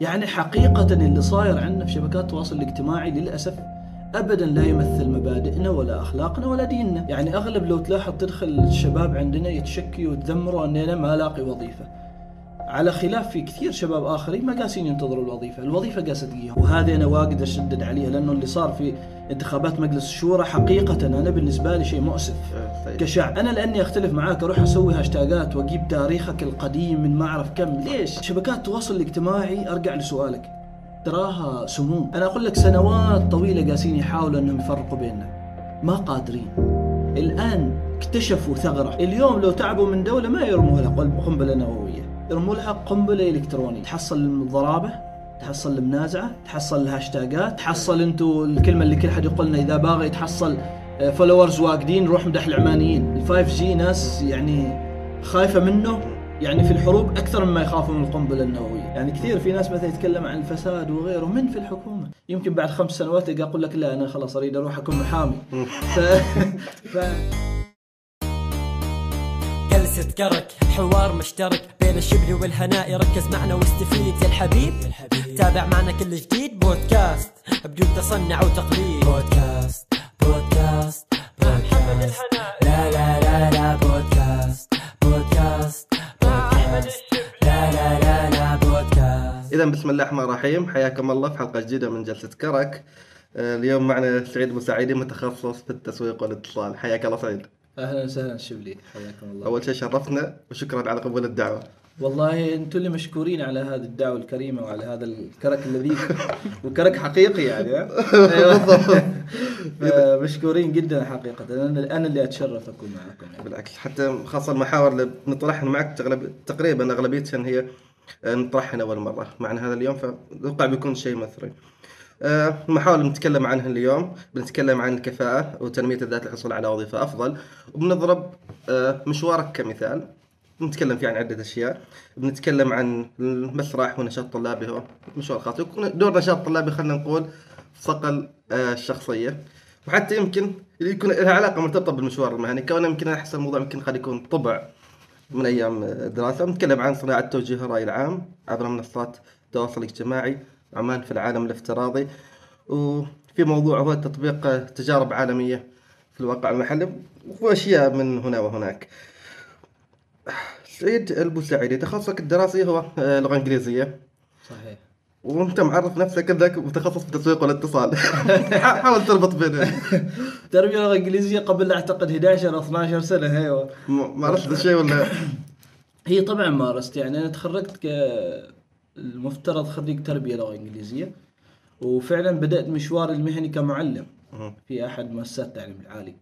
يعني حقيقة اللي صاير عندنا في شبكات التواصل الاجتماعي للأسف ابدا لا يمثل مبادئنا ولا أخلاقنا ولا ديننا، يعني أغلب لو تلاحظ تدخل الشباب عندنا يتشكي ويتذمروا أننا ما لاقي وظيفة. على خلاف في كثير شباب آخرين ما قاسين ينتظروا الوظيفة، الوظيفة قاسة تجيهم، وهذه أنا واجد أشدد عليها لأنه اللي صار في انتخابات مجلس الشورى حقيقة أنا بالنسبة لي شيء مؤسف طيب. كشعب، أنا لأني أختلف معاك أروح أسوي هاشتاجات وأجيب تاريخك القديم من ما أعرف كم، ليش؟ شبكات التواصل الاجتماعي أرجع لسؤالك، تراها سموم أنا أقول لك سنوات طويلة قاسين يحاولوا أنهم يفرقوا بيننا. ما قادرين. الآن اكتشفوا ثغرة. اليوم لو تعبوا من دولة ما يرموا لها قنبلة نووية. يرموا لها قنبلة إلكترونية. تحصل الضرابة تحصل المنازعة تحصل ال hashtagات تحصل أنتم الكلمة اللي كل حد يقول لنا إذا باغي يتحصل followers واجدين نروح مدح العمانيين. ال 5G ناس يعني خايفة منه يعني في الحروب أكثر مما يخافوا من القنبلة النووية، يعني كثير في ناس مثلا يتكلم عن الفساد وغيره من في الحكومة، يمكن بعد خمس سنوات يلقى يقول لك لا أنا خلاص أريد أروح أكون محامي. ف... ف... جلسة كرك. حوار مشترك بين الشبل والهناء ركز معنا واستفيد يا الحبيب. تابع معنا كل جديد. بودكاست بدون تصنع وتقليد. بودكاست بودكاست بودكاست. لا لا لا لا بودكاست بودكاست بودكاست. لا لا لا لا بودكاست. اذا بسم الله الرحمن الرحيم. حياكم الله في حلقة جديدة من جلسة كرك. اليوم معنا سعيد مساعدي متخصص في التسويق والاتصال. حياك الله سعيد. أهلا وسهلا شبلي حياكم الله. أول شيء شرفنا وشكرا على قبول الدعوة والله أنتم اللي مشكورين على هذه الدعوة الكريمة وعلى هذا الكرك الذي وكرك حقيقي يعني ها؟ أيوة. مشكورين جدا حقيقة أنا أنا اللي اتشرف اكون معكم يعني. بالعكس حتى خاصة المحاور اللي نطرحها معك تغلب تقريبا أغلبيتها هي آه، نطرحها اول مرة معنا هذا اليوم فأتوقع بيكون شيء مثري. آه، المحاور اللي بنتكلم عنها اليوم. بنتكلم عن الكفاءة وتنمية الذات للحصول على وظيفة أفضل. وبنضرب آه، مشوارك كمثال. بنتكلم فيه عن عدة أشياء. بنتكلم عن المسرح ونشاط طلابي. هو مشوار خاص. دور نشاط طلابي خلينا نقول صقل آه، الشخصية. وحتى يمكن يكون لها علاقة مرتبطة بالمشوار المهني. كونه يمكن أحس الموضوع يمكن قد يكون طبع من أيام الدراسة. بنتكلم عن صناعة توجيه الرأي العام عبر منصات التواصل الاجتماعي عمان في العالم الافتراضي وفي موضوع هو تطبيق تجارب عالمية في الواقع المحلي وأشياء من هنا وهناك. سعيد البوسعيدي تخصصك الدراسي هو آه، لغة إنجليزية. صحيح. وأنت معرف نفسك انك متخصص في التسويق والاتصال. حاول تربط بين تربية لغة إنجليزية قبل أعتقد 11 أو 12 سنة أيوه مارست الشيء ولا؟ هي طبعا مارست يعني أنا تخرجت ك المفترض خريج تربية لغة إنجليزية. وفعلا بدأت مشواري المهني كمعلم في أحد مؤسسات التعليم العالي.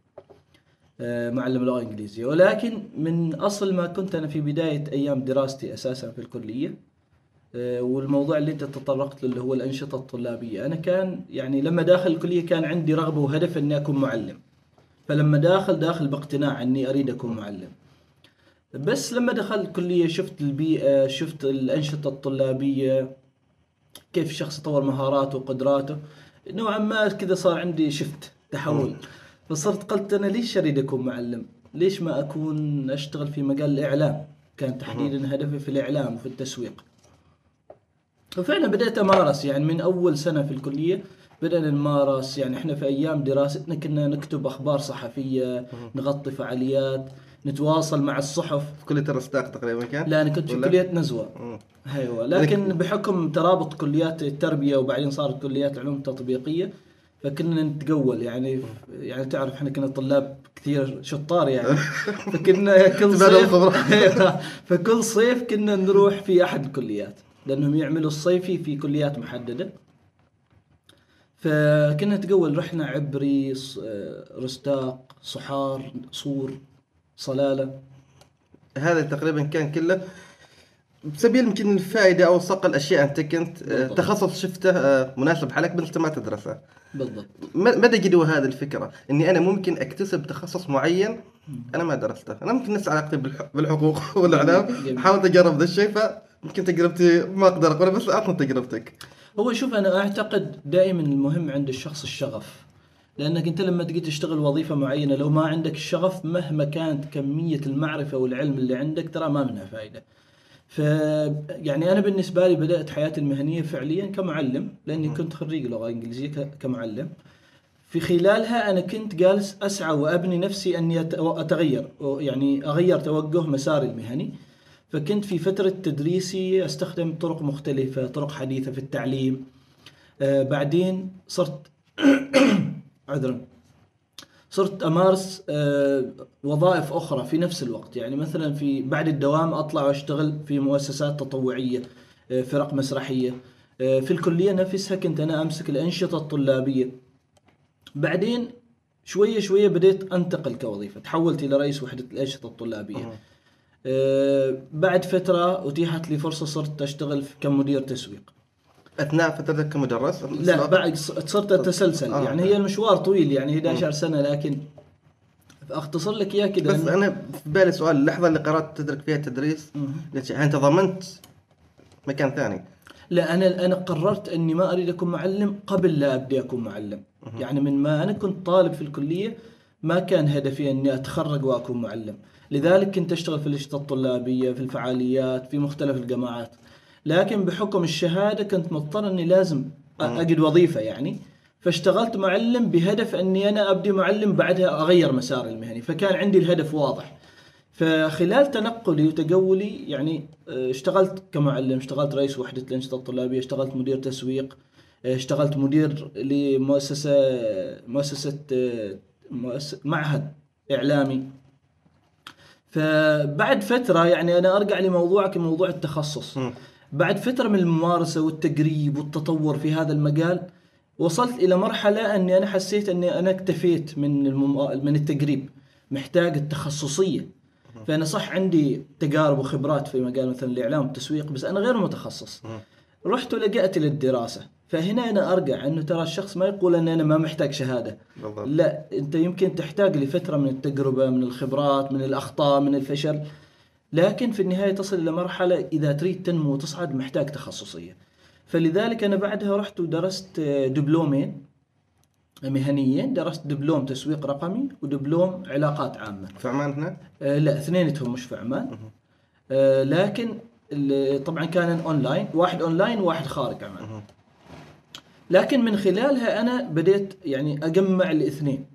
آه، معلم لغة إنجليزية. ولكن من أصل ما كنت أنا في بداية أيام دراستي أساسا في الكلية آه، والموضوع اللي أنت تطرقت له اللي هو الأنشطة الطلابية. أنا كان يعني لما داخل الكلية كان عندي رغبة وهدف إني أكون معلم. فلما داخل داخل باقتناع إني أريد أكون معلم. بس لما دخلت الكلية شفت البيئة شفت الأنشطة الطلابية كيف الشخص يطور مهاراته وقدراته نوعا ما كذا صار عندي شفت تحول فصرت قلت أنا ليش أريد أكون معلم؟ ليش ما أكون أشتغل في مجال الإعلام؟ كان تحديدا هدفي في الإعلام وفي التسويق. وفعلا بدأت أمارس يعني من أول سنة في الكلية بدأنا نمارس يعني إحنا في أيام دراستنا كنا نكتب أخبار صحفية، نغطي فعاليات، نتواصل مع الصحف. في كلية الرستاق تقريبا كان؟ لا أنا كنت في ولا؟ كلية نزوة. أيوه لكن بحكم ترابط كليات التربية وبعدين صارت كليات العلوم التطبيقية فكنا نتقول يعني يعني تعرف إحنا كنا طلاب كثير شطار يعني. فكنا كل صيف الخبرات. فكل صيف كنا نروح في أحد الكليات لأنهم يعملوا الصيفي في كليات محددة. فكنا نتقول رحنا عبري آه، رستاق صحار صور. صلاله هذا تقريبا كان كله. بسبيل يمكن الفائدة أو صقل اشياء أنت كنت آه، بالضبط. تخصص شفته آه، مناسب حالك بس أنت ما تدرسه. بالضبط. م- متى جدوى هذه الفكرة إني أنا ممكن أكتسب تخصص معين أنا ما درسته. أنا ممكن نفس علاقتي بالح- بالحقوق والأعلام. حاولت اجرب ذا الشيء فيمكن تجربتي ما أقدر أقول بس أعطني تجربتك. هو شوف أنا أعتقد دائما المهم عند الشخص الشغف. لأنك أنت لما تجي تشتغل وظيفة معينة لو ما عندك الشغف مهما كانت كمية المعرفة والعلم اللي عندك ترى ما منها فائده ف يعني أنا بالنسبة لي بدأت حياتي المهنية فعليا كمعلم لأني كنت خريج لغة إنجليزية كمعلم. في خلالها أنا كنت جالس أسعى وأبني نفسي أني أتغير يعني أغير توجه مساري المهني. فكنت في فترة تدريسي أستخدم طرق مختلفة طرق حديثة في التعليم. آه بعدين صرت عذرا. صرت أمارس آه، وظائف أخرى في نفس الوقت. يعني مثلا في بعد الدوام أطلع وأشتغل في مؤسسات تطوعية آه، فرق مسرحية آه، في الكلية نفسها كنت أنا أمسك الأنشطة الطلابية. بعدين شوية شوية بديت أنتقل كوظيفة. تحولت إلى رئيس وحدة الأنشطة الطلابية. بعد فترة أتيحت لي فرصة صرت أشتغل كمدير تسويق. أثناء فترتك كمدرس؟ لا بعد صرت أتسلسل. آه. يعني هي المشوار طويل يعني 11 سنة لكن أختصر لك إياه كذا بس أنا في بالي سؤال اللحظة اللي قررت تدرك فيها التدريس هل انت ضمنت مكان ثاني. لا أنا أنا قررت إني ما أريد أكون معلم قبل لا أبدي أكون معلم. يعني من ما أنا كنت طالب في الكلية ما كان هدفي إني أتخرج وأكون معلم. لذلك كنت أشتغل في الإنشطة الطلابية في الفعاليات في مختلف الجامعات. لكن بحكم الشهادة كنت مضطر إني لازم أجد وظيفة يعني. فاشتغلت معلم بهدف إني أنا أبدي معلم بعدها أغير مساري المهني. فكان عندي الهدف واضح. فخلال تنقلي وتجولي يعني آه، اشتغلت كمعلم اشتغلت رئيس وحدة الأنشطة الطلابية اشتغلت مدير تسويق آه، اشتغلت مدير لمؤسسة مؤسسة آه، مؤس- معهد إعلامي. فبعد فترة يعني أنا أرجع لموضوعك موضوع التخصص. بعد فترة من الممارسة والتقريب والتطور في هذا المجال وصلت إلى مرحلة أني أنا حسيت أني أنا اكتفيت من المم... من التقريب محتاج التخصصية. فأنا صح عندي تجارب وخبرات في مجال مثلا الإعلام والتسويق بس أنا غير متخصص. رحت ولجأت للدراسة. فهنا أنا أرجع أنه ترى الشخص ما يقول أن أنا ما محتاج شهادة. بالضبط. لا أنت يمكن تحتاج لفترة من التجربة من الخبرات من الأخطاء من الفشل. لكن في النهاية تصل إلى مرحلة إذا تريد تنمو وتصعد محتاج تخصصية. فلذلك أنا بعدها رحت ودرست دبلومين مهنيين درست دبلوم تسويق رقمي ودبلوم علاقات عامة. في عمان هنا آه، لا اثنينتهم مش في عمان. آه، لكن طبعا كان أونلاين واحد أونلاين وواحد خارج عمان. لكن من خلالها أنا بديت يعني أجمع الاثنين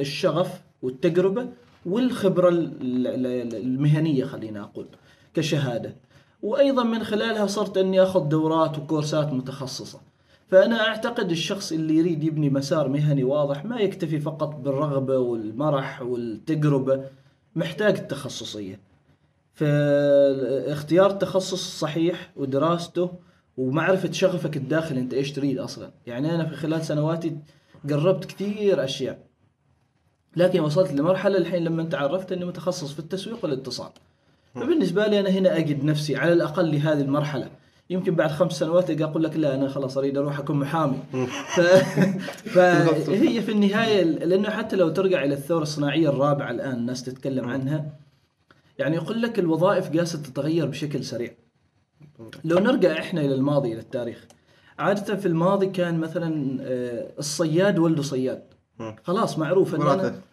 الشغف والتجربة والخبرة ال- ال- المهنية خلينا أقول كشهادة. وأيضا من خلالها صرت أني أخذ دورات وكورسات متخصصة. فأنا أعتقد الشخص اللي يريد يبني مسار مهني واضح ما يكتفي فقط بالرغبة والمرح والتجربة محتاج التخصصية. فاختيار التخصص الصحيح ودراسته ومعرفة شغفك الداخلي أنت إيش تريد أصلا. يعني أنا في خلال سنواتي قربت كثير أشياء. لكن وصلت لمرحلة الحين لما انت عرفت إني متخصص في التسويق والاتصال. فبالنسبة لي أنا هنا أجد نفسي على الأقل لهذه المرحلة. يمكن بعد خمس سنوات أجي أقول لك لا أنا خلاص أريد أروح أكون محامي. ف... فهي في النهاية لأنه حتى لو ترجع إلى الثورة الصناعية الرابعة الآن الناس تتكلم عنها يعني يقول لك الوظائف جالسة تتغير بشكل سريع. لو نرجع إحنا إلى الماضي إلى التاريخ عادة في الماضي كان مثلا آه، الصياد ولده صياد. خلاص معروف إن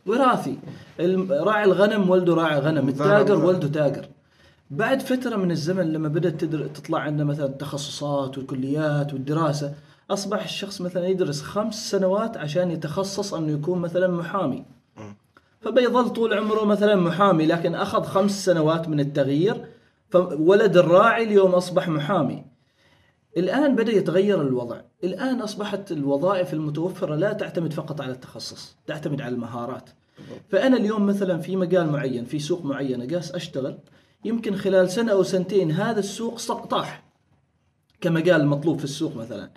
وراثي. الم- راعي الغنم ولده راعي غنم التاجر. ولده تاجر. بعد فترة من الزمن لما بدأت تدر... تطلع عندنا مثلا التخصصات والكليات والدراسة أصبح الشخص مثلا يدرس خمس سنوات عشان يتخصص أنه يكون مثلا محامي. فبيظل طول عمره مثلا محامي لكن أخذ خمس سنوات من التغيير فولد الراعي اليوم أصبح محامي. الآن بدأ يتغير الوضع. الآن أصبحت الوظائف المتوفرة لا تعتمد فقط على التخصص تعتمد على المهارات. فأنا اليوم مثلا في مجال معين في سوق معين جالس أشتغل. يمكن خلال سنة أو سنتين هذا السوق طاح كمجال مطلوب في السوق مثلا.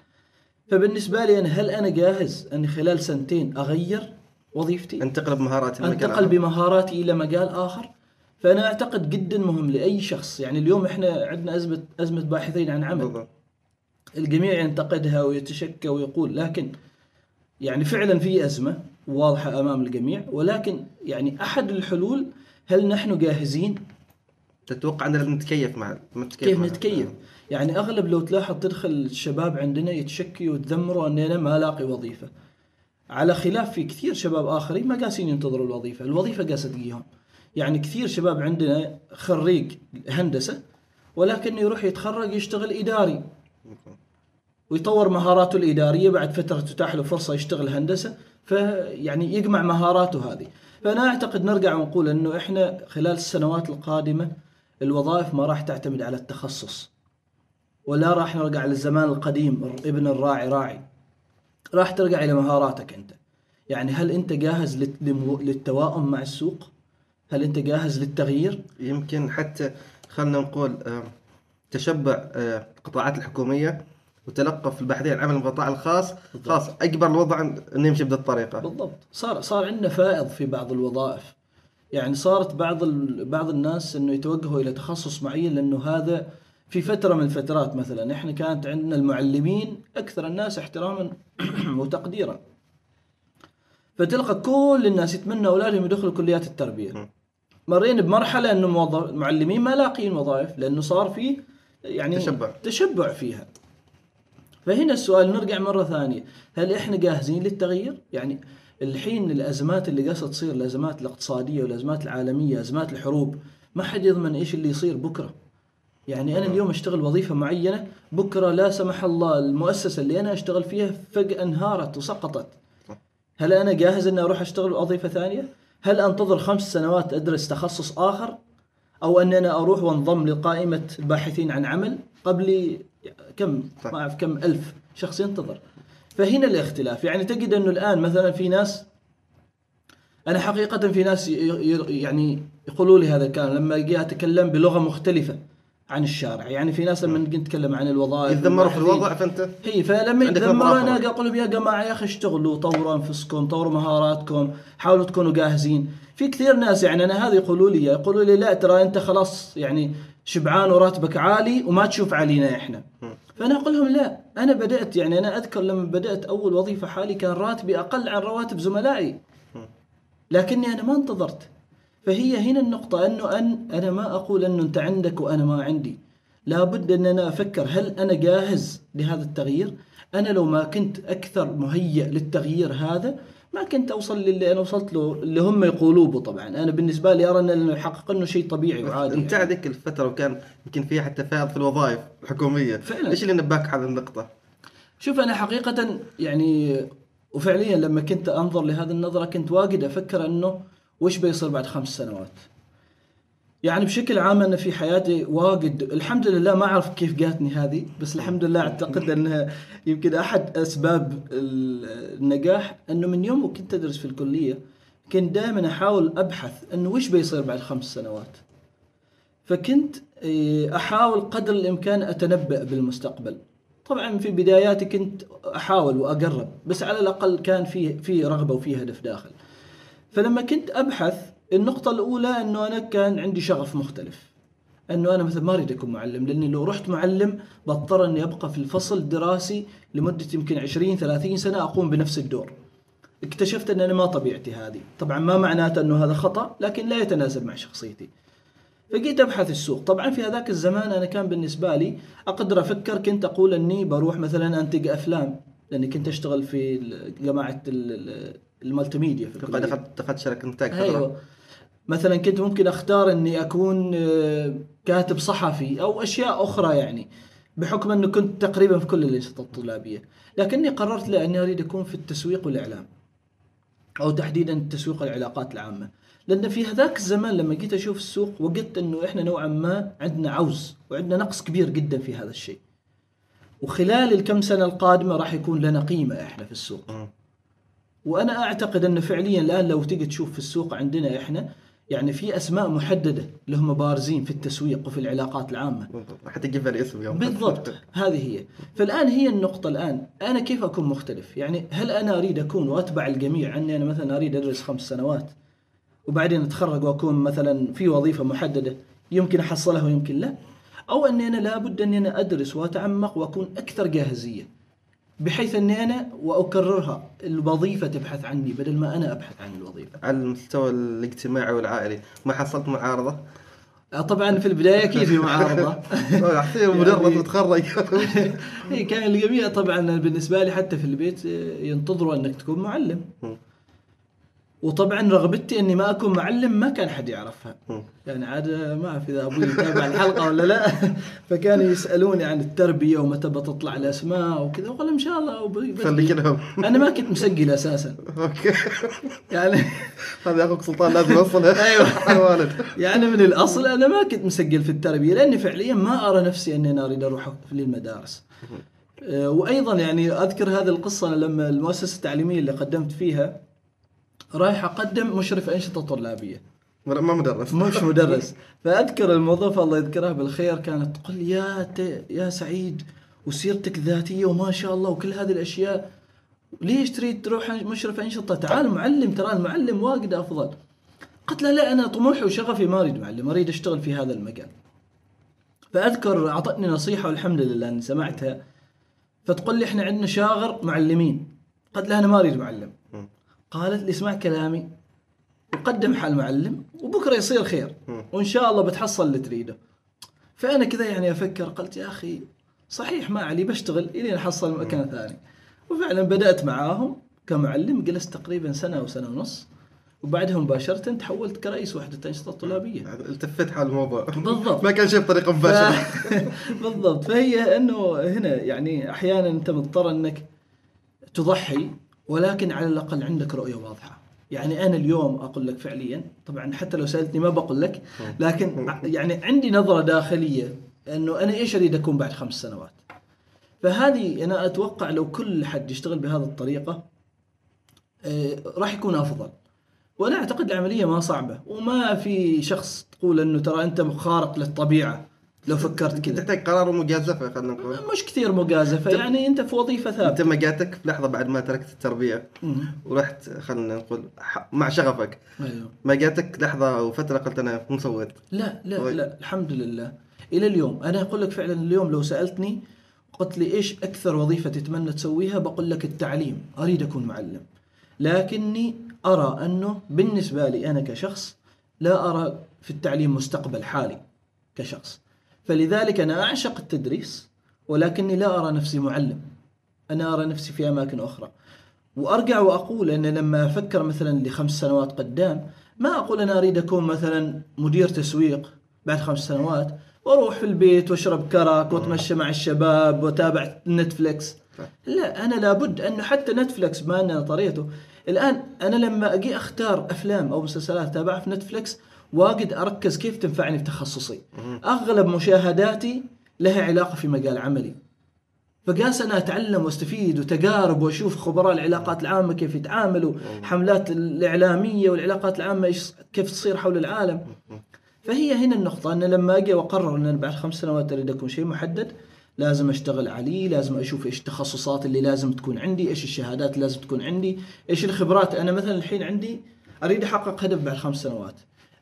فبالنسبة لي أنا هل أنا جاهز أني خلال سنتين أغير وظيفتي؟ أنتقل بمهاراتي آخر. بمهاراتي إلى مجال آخر. فأنا أعتقد جدا مهم لأي شخص. يعني اليوم إحنا عندنا أزمة أزمة باحثين عن عمل. بالضبط. الجميع ينتقدها ويتشكى ويقول لكن يعني فعلا في أزمة واضحة أمام الجميع ولكن يعني أحد الحلول هل نحن جاهزين؟ تتوقع ان لازم نتكيف مع نتكيف كيف نتكيف؟ يعني أغلب لو تلاحظ تدخل الشباب عندنا يتشكي ويتذمروا اني أنا ما لاقي وظيفة. على خلاف في كثير شباب آخرين ما قاسين ينتظروا الوظيفة الوظيفة قاسه تجيهم. يعني كثير شباب عندنا خريج هندسة ولكن يروح يتخرج يشتغل إداري. ويطور مهاراته الإدارية بعد فترة تتاح له فرصة يشتغل هندسة فيعني يجمع مهاراته هذه. فأنا أعتقد نرجع ونقول إنه إحنا خلال السنوات القادمة الوظائف ما راح تعتمد على التخصص. ولا راح نرجع للزمان القديم ابن الراعي راعي. راح ترجع إلى مهاراتك أنت. يعني هل أنت جاهز للتواؤم مع السوق؟ هل أنت جاهز للتغيير؟ يمكن حتى خلنا نقول آه، تشبع آه، القطاعات الحكومية. وتلقف الباحثين عن عمل القطاع الخاص خلاص اجبر الوضع إنه يمشي بهذه الطريقة. بالضبط. صار صار عندنا فائض في بعض الوظائف. يعني صارت بعض ال... بعض الناس إنه يتوجهوا إلى تخصص معين لأنه هذا في فترة من الفترات مثلا إحنا كانت عندنا المعلمين أكثر الناس احتراما وتقديرا. فتلقى كل الناس يتمنى أولادهم يدخلوا كليات التربية. مرينا بمرحلة إنه موظف المعلمين ما لاقيين وظائف لأنه صار في يعني تشبع. تشبع فيها. فهنا السؤال نرجع مرة ثانية هل إحنا جاهزين للتغيير؟ يعني الحين الأزمات اللي قاعدة تصير الأزمات الاقتصادية والأزمات العالمية أزمات الحروب ما حد يضمن إيش اللي يصير بكرة يعني أنا اليوم أشتغل وظيفة معينة بكرة لا سمح الله المؤسسة اللي أنا أشتغل فيها فجأة انهارت وسقطت هل أنا جاهز إني أروح أشتغل وظيفة ثانية؟ هل أنتظر خمس سنوات أدرس تخصص آخر؟ أو أن أنا أروح وأنضم لقائمة الباحثين عن عمل قبل كم صح. ما أعرف كم ألف شخص ينتظر. فهنا الاختلاف. يعني تجد أنه الآن مثلا في ناس أنا حقيقة في ناس يعني يقولوا لي هذا الكلام لما أجي أتكلم بلغة مختلفة عن الشارع. يعني في ناس لما نتكلم عن الوظائف يتذمروا في الوضع فانت هي فلما عندك يتذمر نظرة أنا. أقول لهم يا جماعة يا أخي اشتغلوا طوروا أنفسكم طوروا مهاراتكم حاولوا تكونوا جاهزين. في كثير ناس يعني أنا هذا يقولوا لي يقولوا لي لا ترى أنت خلاص يعني شبعان وراتبك عالي وما تشوف علينا إحنا. فأنا أقول لهم لا أنا بدأت يعني أنا أذكر لما بدأت أول وظيفة حالي كان راتبي أقل عن رواتب زملائي. لكني أنا ما انتظرت. فهي هنا النقطة أنه أن أنا ما أقول أنه أنت عندك وأنا ما عندي. لابد أن أنا أفكر هل أنا جاهز لهذا التغيير؟ أنا لو ما كنت أكثر مهيئ للتغيير هذا ما كنت أوصل للي أنا وصلت له اللي هم يقولوه طبعا أنا بالنسبة لي أرى انه يحقق أنه شيء طبيعي وعادي انت يعني. ذيك الفترة وكان يمكن فيها حتى فائض في الوظائف الحكوميه فعلا. إيش اللي نباك على النقطة؟ شوف أنا حقيقة يعني وفعليا لما كنت أنظر لهذه النظرة كنت واجد أفكر أنه وش بيصير بعد خمس سنوات. يعني بشكل عام أنا في حياتي واجد الحمد لله ما أعرف كيف جاتني هذه بس الحمد لله أعتقد أنها يمكن أحد أسباب ال- النجاح أنه من يوم كنت أدرس في الكلية كنت دائما أحاول أبحث انه وش بيصير بعد خمس سنوات. فكنت إيه، أحاول قدر الإمكان أتنبأ بالمستقبل. طبعا في بداياتي كنت أحاول وأقرب بس على الأقل كان في في رغبة وفي هدف داخل. فلما كنت أبحث النقطة الأولى إنه أنا كان عندي شغف مختلف. إنه أنا مثلا ما أريد أكون معلم لأني لو رحت معلم بضطر إني أبقى في الفصل الدراسي لمدة يمكن 20 30 سنة أقوم بنفس الدور. اكتشفت ان أنا ما طبيعتي هذه، طبعا ما معناته إنه هذا خطأ لكن لا يتناسب مع شخصيتي. فجيت أبحث السوق طبعا في هذاك الزمان أنا كان بالنسبة لي أقدر أفكر كنت أقول إني بروح مثلا أنتج أفلام لأني كنت أشتغل في جماعة ال- ال- المالتي ميديا في الكلية. دخلت دخلت شركة إنتاج فترة. أيوه مثلا كنت ممكن أختار إني أكون آه، كاتب صحفي أو أشياء أخرى يعني بحكم إنه كنت تقريبا في كل الأنشطة الطلابية. لكني قررت لا إني أريد أكون في التسويق والإعلام أو تحديدا تسويق العلاقات العامة. لأن في هذاك الزمان لما جيت أشوف السوق وجدت إنه إحنا نوعا ما عندنا عوز وعندنا نقص كبير جدا في هذا الشيء. وخلال الكم سنة القادمة راح يكون لنا قيمة إحنا في السوق. وأنا أعتقد إنه فعليا الآن لو تيجي تشوف في السوق عندنا إحنا يعني في أسماء محددة اللي هم بارزين في التسويق وفي العلاقات العامة. بالضبط. حتى تجيب لي اسم يوم. بالضبط. هذه هي. فالآن هي النقطة الآن. أنا كيف أكون مختلف؟ يعني هل أنا أريد أكون وأتبع الجميع أني أنا مثلا أريد أدرس خمس سنوات وبعدين أتخرج وأكون مثلا في وظيفة محددة يمكن أحصلها ويمكن لا؟ أو أني أنا لابد أني أنا أدرس وأتعمق وأكون أكثر جاهزية. بحيث أني أنا وأكررها. الوظيفة تبحث عني بدل ما أنا أبحث عن الوظيفة. على المستوى الاجتماعي والعائلي. ما حصلت معارضة؟ آه، طبعا في البداية أكيد في معارضة. احسن مدرس يعني- متخرج إيه كان الجميع طبعا بالنسبة لي حتى في البيت آه، ينتظروا أنك تكون معلم. وطبعا رغبتي إني ما أكون معلم ما كان حد يعرفها. يعني عاد ما أعرف إذا أبوي يتابع الحلقة ولا لا. فكانوا يسألوني عن التربية ومتى بتطلع الأسماء وكذا. وقال إن شاء الله. بس- خليك لهم. أنا ما كنت مسجل أساسا. أوكي. يعني هذا أخوك سلطان لازم يوصلها. حيوانات يعني من الأصل أنا ما كنت مسجل في التربية لأني فعليا ما أرى نفسي أني أنا اريد أروح للمدارس. أه، وأيضا يعني أذكر هذه القصة لما المؤسسة التعليمية اللي قدمت فيها رايح أقدم مشرف انشطه طلابية. ما مدرس. مش مدرس. فأذكر الموظفه الله يذكرها بالخير كانت تقول يا ت... يا سعيد وسيرتك ذاتية وما شاء الله وكل هذه الأشياء. ليش تريد تروح مشرف انشطه تعال معلم ترى المعلم واجد أفضل. قلت لها لا أنا طموحي وشغفي ما أريد معلم أريد أشتغل في هذا المجال. فأذكر أعطتني نصيحة والحمد لله إني سمعتها. فتقول لي إحنا عندنا شاغر معلمين. قلت لها أنا ما أريد معلم. قالت لي اسمع كلامي وقدم حال معلم وبكرة يصير خير وإن شاء الله بتحصل اللي تريده. فأنا كذا يعني أفكر قلت يا أخي صحيح ما علي بشتغل إلين أحصل مكان ثاني. وفعلا بدأت معاهم كمعلم جلست تقريبا سنة أو سنة ونص وبعدها مباشره تحولت كرئيس وحدة الانشطه الطلابيه التفت حال الموضوع. بالضبط. ما كان شيء بطريقة مباشرة. ف... بالضبط. فهي إنه هنا يعني أحيانا أنت مضطر إنك تضحي ولكن على الأقل عندك رؤية واضحة. يعني أنا اليوم أقول لك فعليا طبعا حتى لو سألتني ما بقول لك لكن يعني عندي نظرة داخلية إنه أنا إيش أريد أكون بعد خمس سنوات؟ فهذه أنا أتوقع لو كل حد يشتغل بهذه الطريقة آه، راح يكون أفضل. وأنا أعتقد العملية ما صعبة وما في شخص تقول إنه ترى أنت خارق للطبيعة. لو فكرت كذا. تحتاج قرار ومجازفة خلينا نقول. مش كثير مجازفة. يعني انت في وظيفة انت ثابتة. ما جاتك في لحظة بعد ما تركت التربية. ورحت خلينا نقول مع شغفك. أيوه. ما جاتك لحظة أو فترة قلت أنا مسويت. لا لا طيب. لا الحمد لله. إلى اليوم. أنا أقول لك فعلا اليوم لو سألتني قلت لي إيش أكثر وظيفة تتمنى تسويها بقول لك التعليم. أريد أكون معلم. لكني أرى أنه بالنسبة لي أنا كشخص لا أرى في التعليم مستقبل حالي كشخص. فلذلك أنا أعشق التدريس ولكني لا أرى نفسي معلم. أنا أرى نفسي في أماكن أخرى. وأرجع وأقول أن لما أفكر مثلا لخمس سنوات قدام ما أقول أنا أريد أكون مثلا مدير تسويق بعد خمس سنوات وأروح في البيت وأشرب كرك وأتمشى مع الشباب وأتابع نتفلكس لا أنا لابد انه حتى نتفلكس ما أنا طريته الآن أنا لما أجي أختار أفلام أو مسلسلات أتابعها في نتفلكس واجد أركز كيف تنفعني في تخصصي. أغلب مشاهداتي لها علاقة في مجال عملي. فقاس أنا أتعلم وأستفيد وتجارب وأشوف خبراء العلاقات العامة كيف يتعاملوا حملات الإعلامية والعلاقات العامة كيف تصير حول العالم. فهي هنا النقطة أن لما أجي وأقرر أن أنا بعد خمس سنوات أريد أكون شيء محدد لازم أشتغل عليه لازم أشوف إيش التخصصات اللي لازم تكون عندي إيش الشهادات اللي لازم تكون عندي إيش الخبرات. أنا مثلا الحين عندي أريد أحقق هدف بعد خمس سنوات.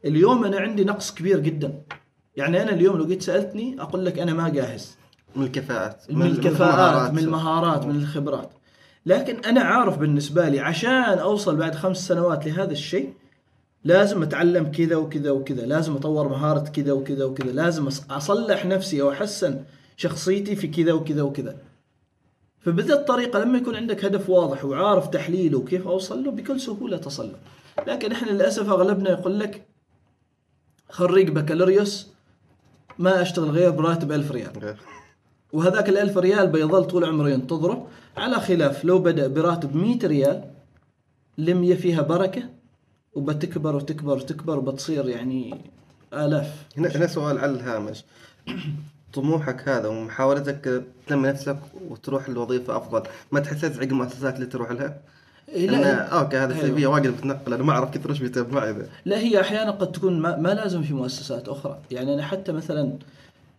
اليوم أنا عندي نقص كبير جدا. يعني أنا اليوم لو جيت سألتني أقول لك أنا ما جاهز. من الكفاءات من الكفاءات من المهارات من الخبرات. لكن أنا عارف بالنسبة لي عشان أوصل بعد خمس سنوات لهذا الشيء لازم أتعلم كذا وكذا وكذا. لازم أطور مهارة كذا وكذا وكذا. لازم أصلح نفسي أو أحسن شخصيتي في كذا وكذا وكذا. فبذا الطريقة لما يكون عندك هدف واضح وعارف تحليله وكيف أوصل له بكل سهولة تصل له. لكن إحنا للأسف أغلبنا يقول لك خريج بكالوريوس ما أشتغل غير براتب 1000 ريال. وهذاك الألف ريال بيظل طول عمره ينتظره. على خلاف لو بدأ براتب 100 ريال لمية فيها بركة؟ وبتكبر وتكبر وتكبر وبتصير يعني آلاف. هنا هنا سؤال على الهامش. طموحك هذا ومحاولتك تنمي نفسك وتروح لوظيفة أفضل ما تحس تزعج المؤسسات اللي تروح لها؟ إيه، لا, okay هذا ال CV واجد بتنقل أنا ما أعرف كثر وش بيتم معي ذا. لا هي أحيانا قد تكون ما, ما لازم في مؤسسات أخرى. يعني أنا حتى مثلا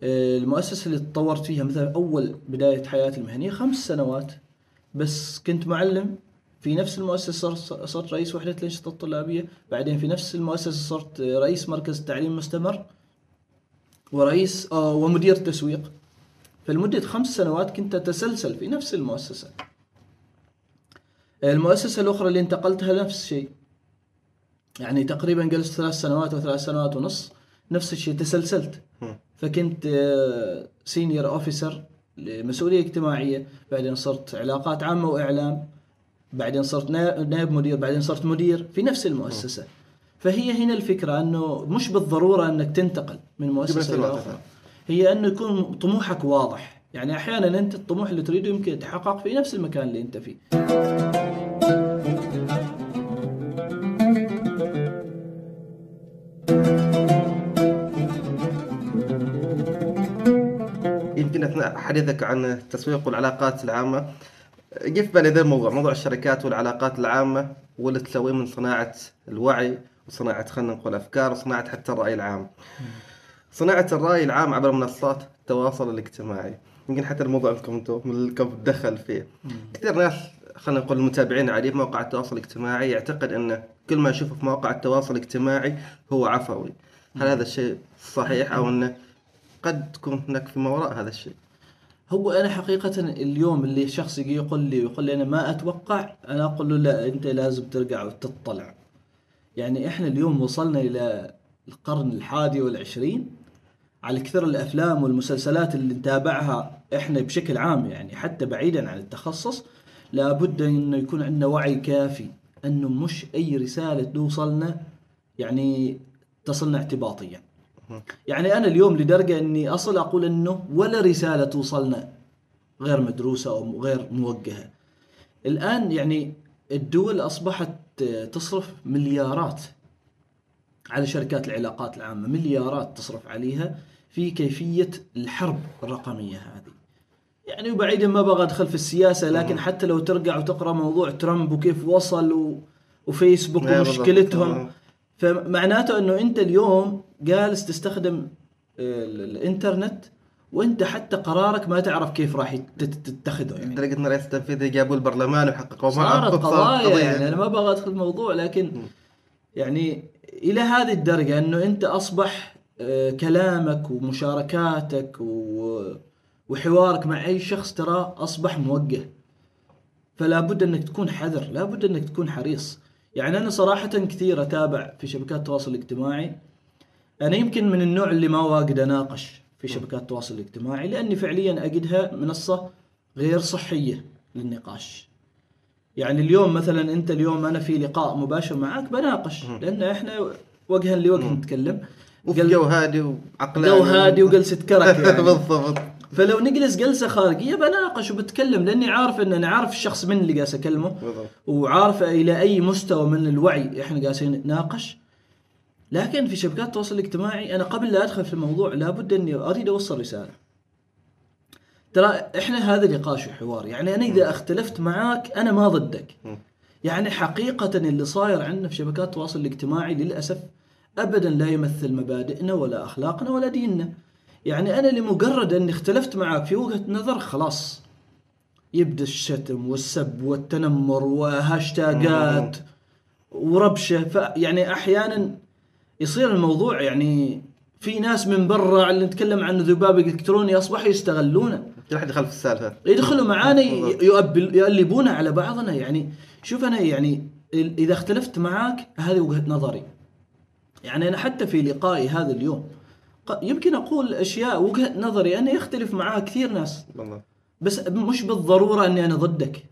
آه، المؤسسة اللي تطورت فيها مثلا أول بداية حياتي المهنية خمس سنوات بس كنت معلم في نفس المؤسسة صرت- رئيس وحدة الأنشطة الطلابية بعدين في نفس المؤسسة صرت رئيس مركز تعليم مستمر ورئيس آه، ومدير تسويق. فلمدة خمس سنوات كنت أتسلسل في نفس المؤسسة. المؤسسة الأخرى اللي انتقلتها نفس الشيء. يعني تقريبا جلست ثلاث سنوات أو ثلاث سنوات ونص نفس الشيء تسلسلت. فكنت senior officer لمسؤولية اجتماعية بعدين صرت علاقات عامة وإعلام بعدين صرت نا- نائب مدير بعدين صرت مدير في نفس المؤسسة. فهي هنا الفكرة إنه مش بالضرورة إنك تنتقل من إلى الوقت. أخرى. هي إنه يكون طموحك واضح. يعني أحيانا أنت الطموح اللي تريده يمكن يتحقق في نفس المكان اللي أنت فيه. أثناء حديثك عن التسويق والعلاقات العامة جه في بالي ذا الموضوع موضوع الشركات والعلاقات العامة واللي تسويه من صناعة الوعي وصناعة خلينا نقول أفكار وصناعة حتى الرأي العام. صناعة الرأي العام عبر منصات التواصل الاجتماعي يمكن حتى الموضوع لكم أنتم لكم دخل فيه. كثير ناس خلينا نقول المتابعين عليه في مواقع التواصل الاجتماعي يعتقد انه كل ما يشوفه في مواقع التواصل الاجتماعي هو عفوي. هل هذا الشيء صحيح أو أنه قد تكون هناك في ما وراء هذا الشيء؟ هو أنا حقيقة اليوم اللي شخص يجي يقول لي يقول لي أنا ما أتوقع أنا أقول له لا أنت لازم ترجع وتطلع. يعني إحنا اليوم وصلنا إلى القرن الحادي والعشرين. على كثر الأفلام والمسلسلات اللي نتابعها إحنا بشكل عام يعني حتى بعيدا عن التخصص لابد إنه يكون عندنا وعي كافي إنه مش أي رسالة توصلنا يعني تصلنا اعتباطيا. يعني أنا اليوم لدرجة إني أصل أقول إنه ولا رسالة توصلنا غير مدروسة أو غير موجهة. الآن يعني الدول أصبحت تصرف مليارات على شركات العلاقات العامة، مليارات تصرف عليها في كيفية الحرب الرقمية هذه. يعني وبعيدا ما بغى أدخل في السياسة لكن حتى لو ترجع وتقرأ موضوع ترامب وكيف وصل و... وفيسبوك إيه. ومشكلتهم. فمعناته إنه أنت اليوم جالس تستخدم آه، ال- الإنترنت وأنت حتى قرارك ما تعرف كيف راح تتخذه يعني. لدرجه ان الرئيس التنفيذي جابوا البرلمان وحققوا صارت قضايا يعني أنا ما أبغى أدخل الموضوع لكن يعني إلى هذه الدرجة إنه أنت أصبح آه، كلامك ومشاركاتك وحوارك مع أي شخص ترى أصبح موجه. فلا بد إنك تكون حذر لا بد إنك تكون حريص. يعني أنا صراحة كثير أتابع في شبكات التواصل الاجتماعي. أنا يمكن من النوع اللي ما واجد أناقش في شبكات التواصل الاجتماعي لأني فعليا أجدها منصة غير صحية للنقاش. يعني اليوم مثلا أنت اليوم أنا في لقاء مباشر معك بناقش لأن إحنا وجها لوجه نتكلم. وفي جو هادي وعقلاني. جو هادي وجلسة كرك يعني. بالضبط. فلو نجلس جلسة خارجية بناقش وبتكلم لأني عارف إن أنا عارف الشخص من اللي جالس أكلمه وعارف إلى أي مستوى من الوعي إحنا جالسين نتناقش لكن في شبكات التواصل الاجتماعي أنا قبل لا أدخل في الموضوع لابد إني أريد أوصل رسالة. ترى إحنا هذا نقاش وحوار يعني أنا إذا اختلفت معاك أنا ما ضدك. يعني حقيقة اللي صاير عندنا في شبكات التواصل الاجتماعي للأسف ابدا لا يمثل مبادئنا ولا أخلاقنا ولا ديننا. يعني أنا لمجرد أني اختلفت معك في وجهة نظر خلاص. يبدأ الشتم والسب والتنمر وهاشتاجات وربشة. فيعني أحيانا يصير الموضوع يعني في ناس من برا اللي نتكلم عن ذباب إلكتروني أصبحوا يستغلونه. كل أحد يخالف السالفة. يدخلوا معانا ي- يؤبل- يؤلبون على بعضنا. يعني شوف أنا يعني إذا اختلفت معاك هذه وجهة نظري. يعني أنا حتى في لقائي هذا اليوم يمكن أقول أشياء وجهة نظري. أنا يختلف معها كثير ناس. بالضبط. بس مش بالضرورة إني أنا ضدك.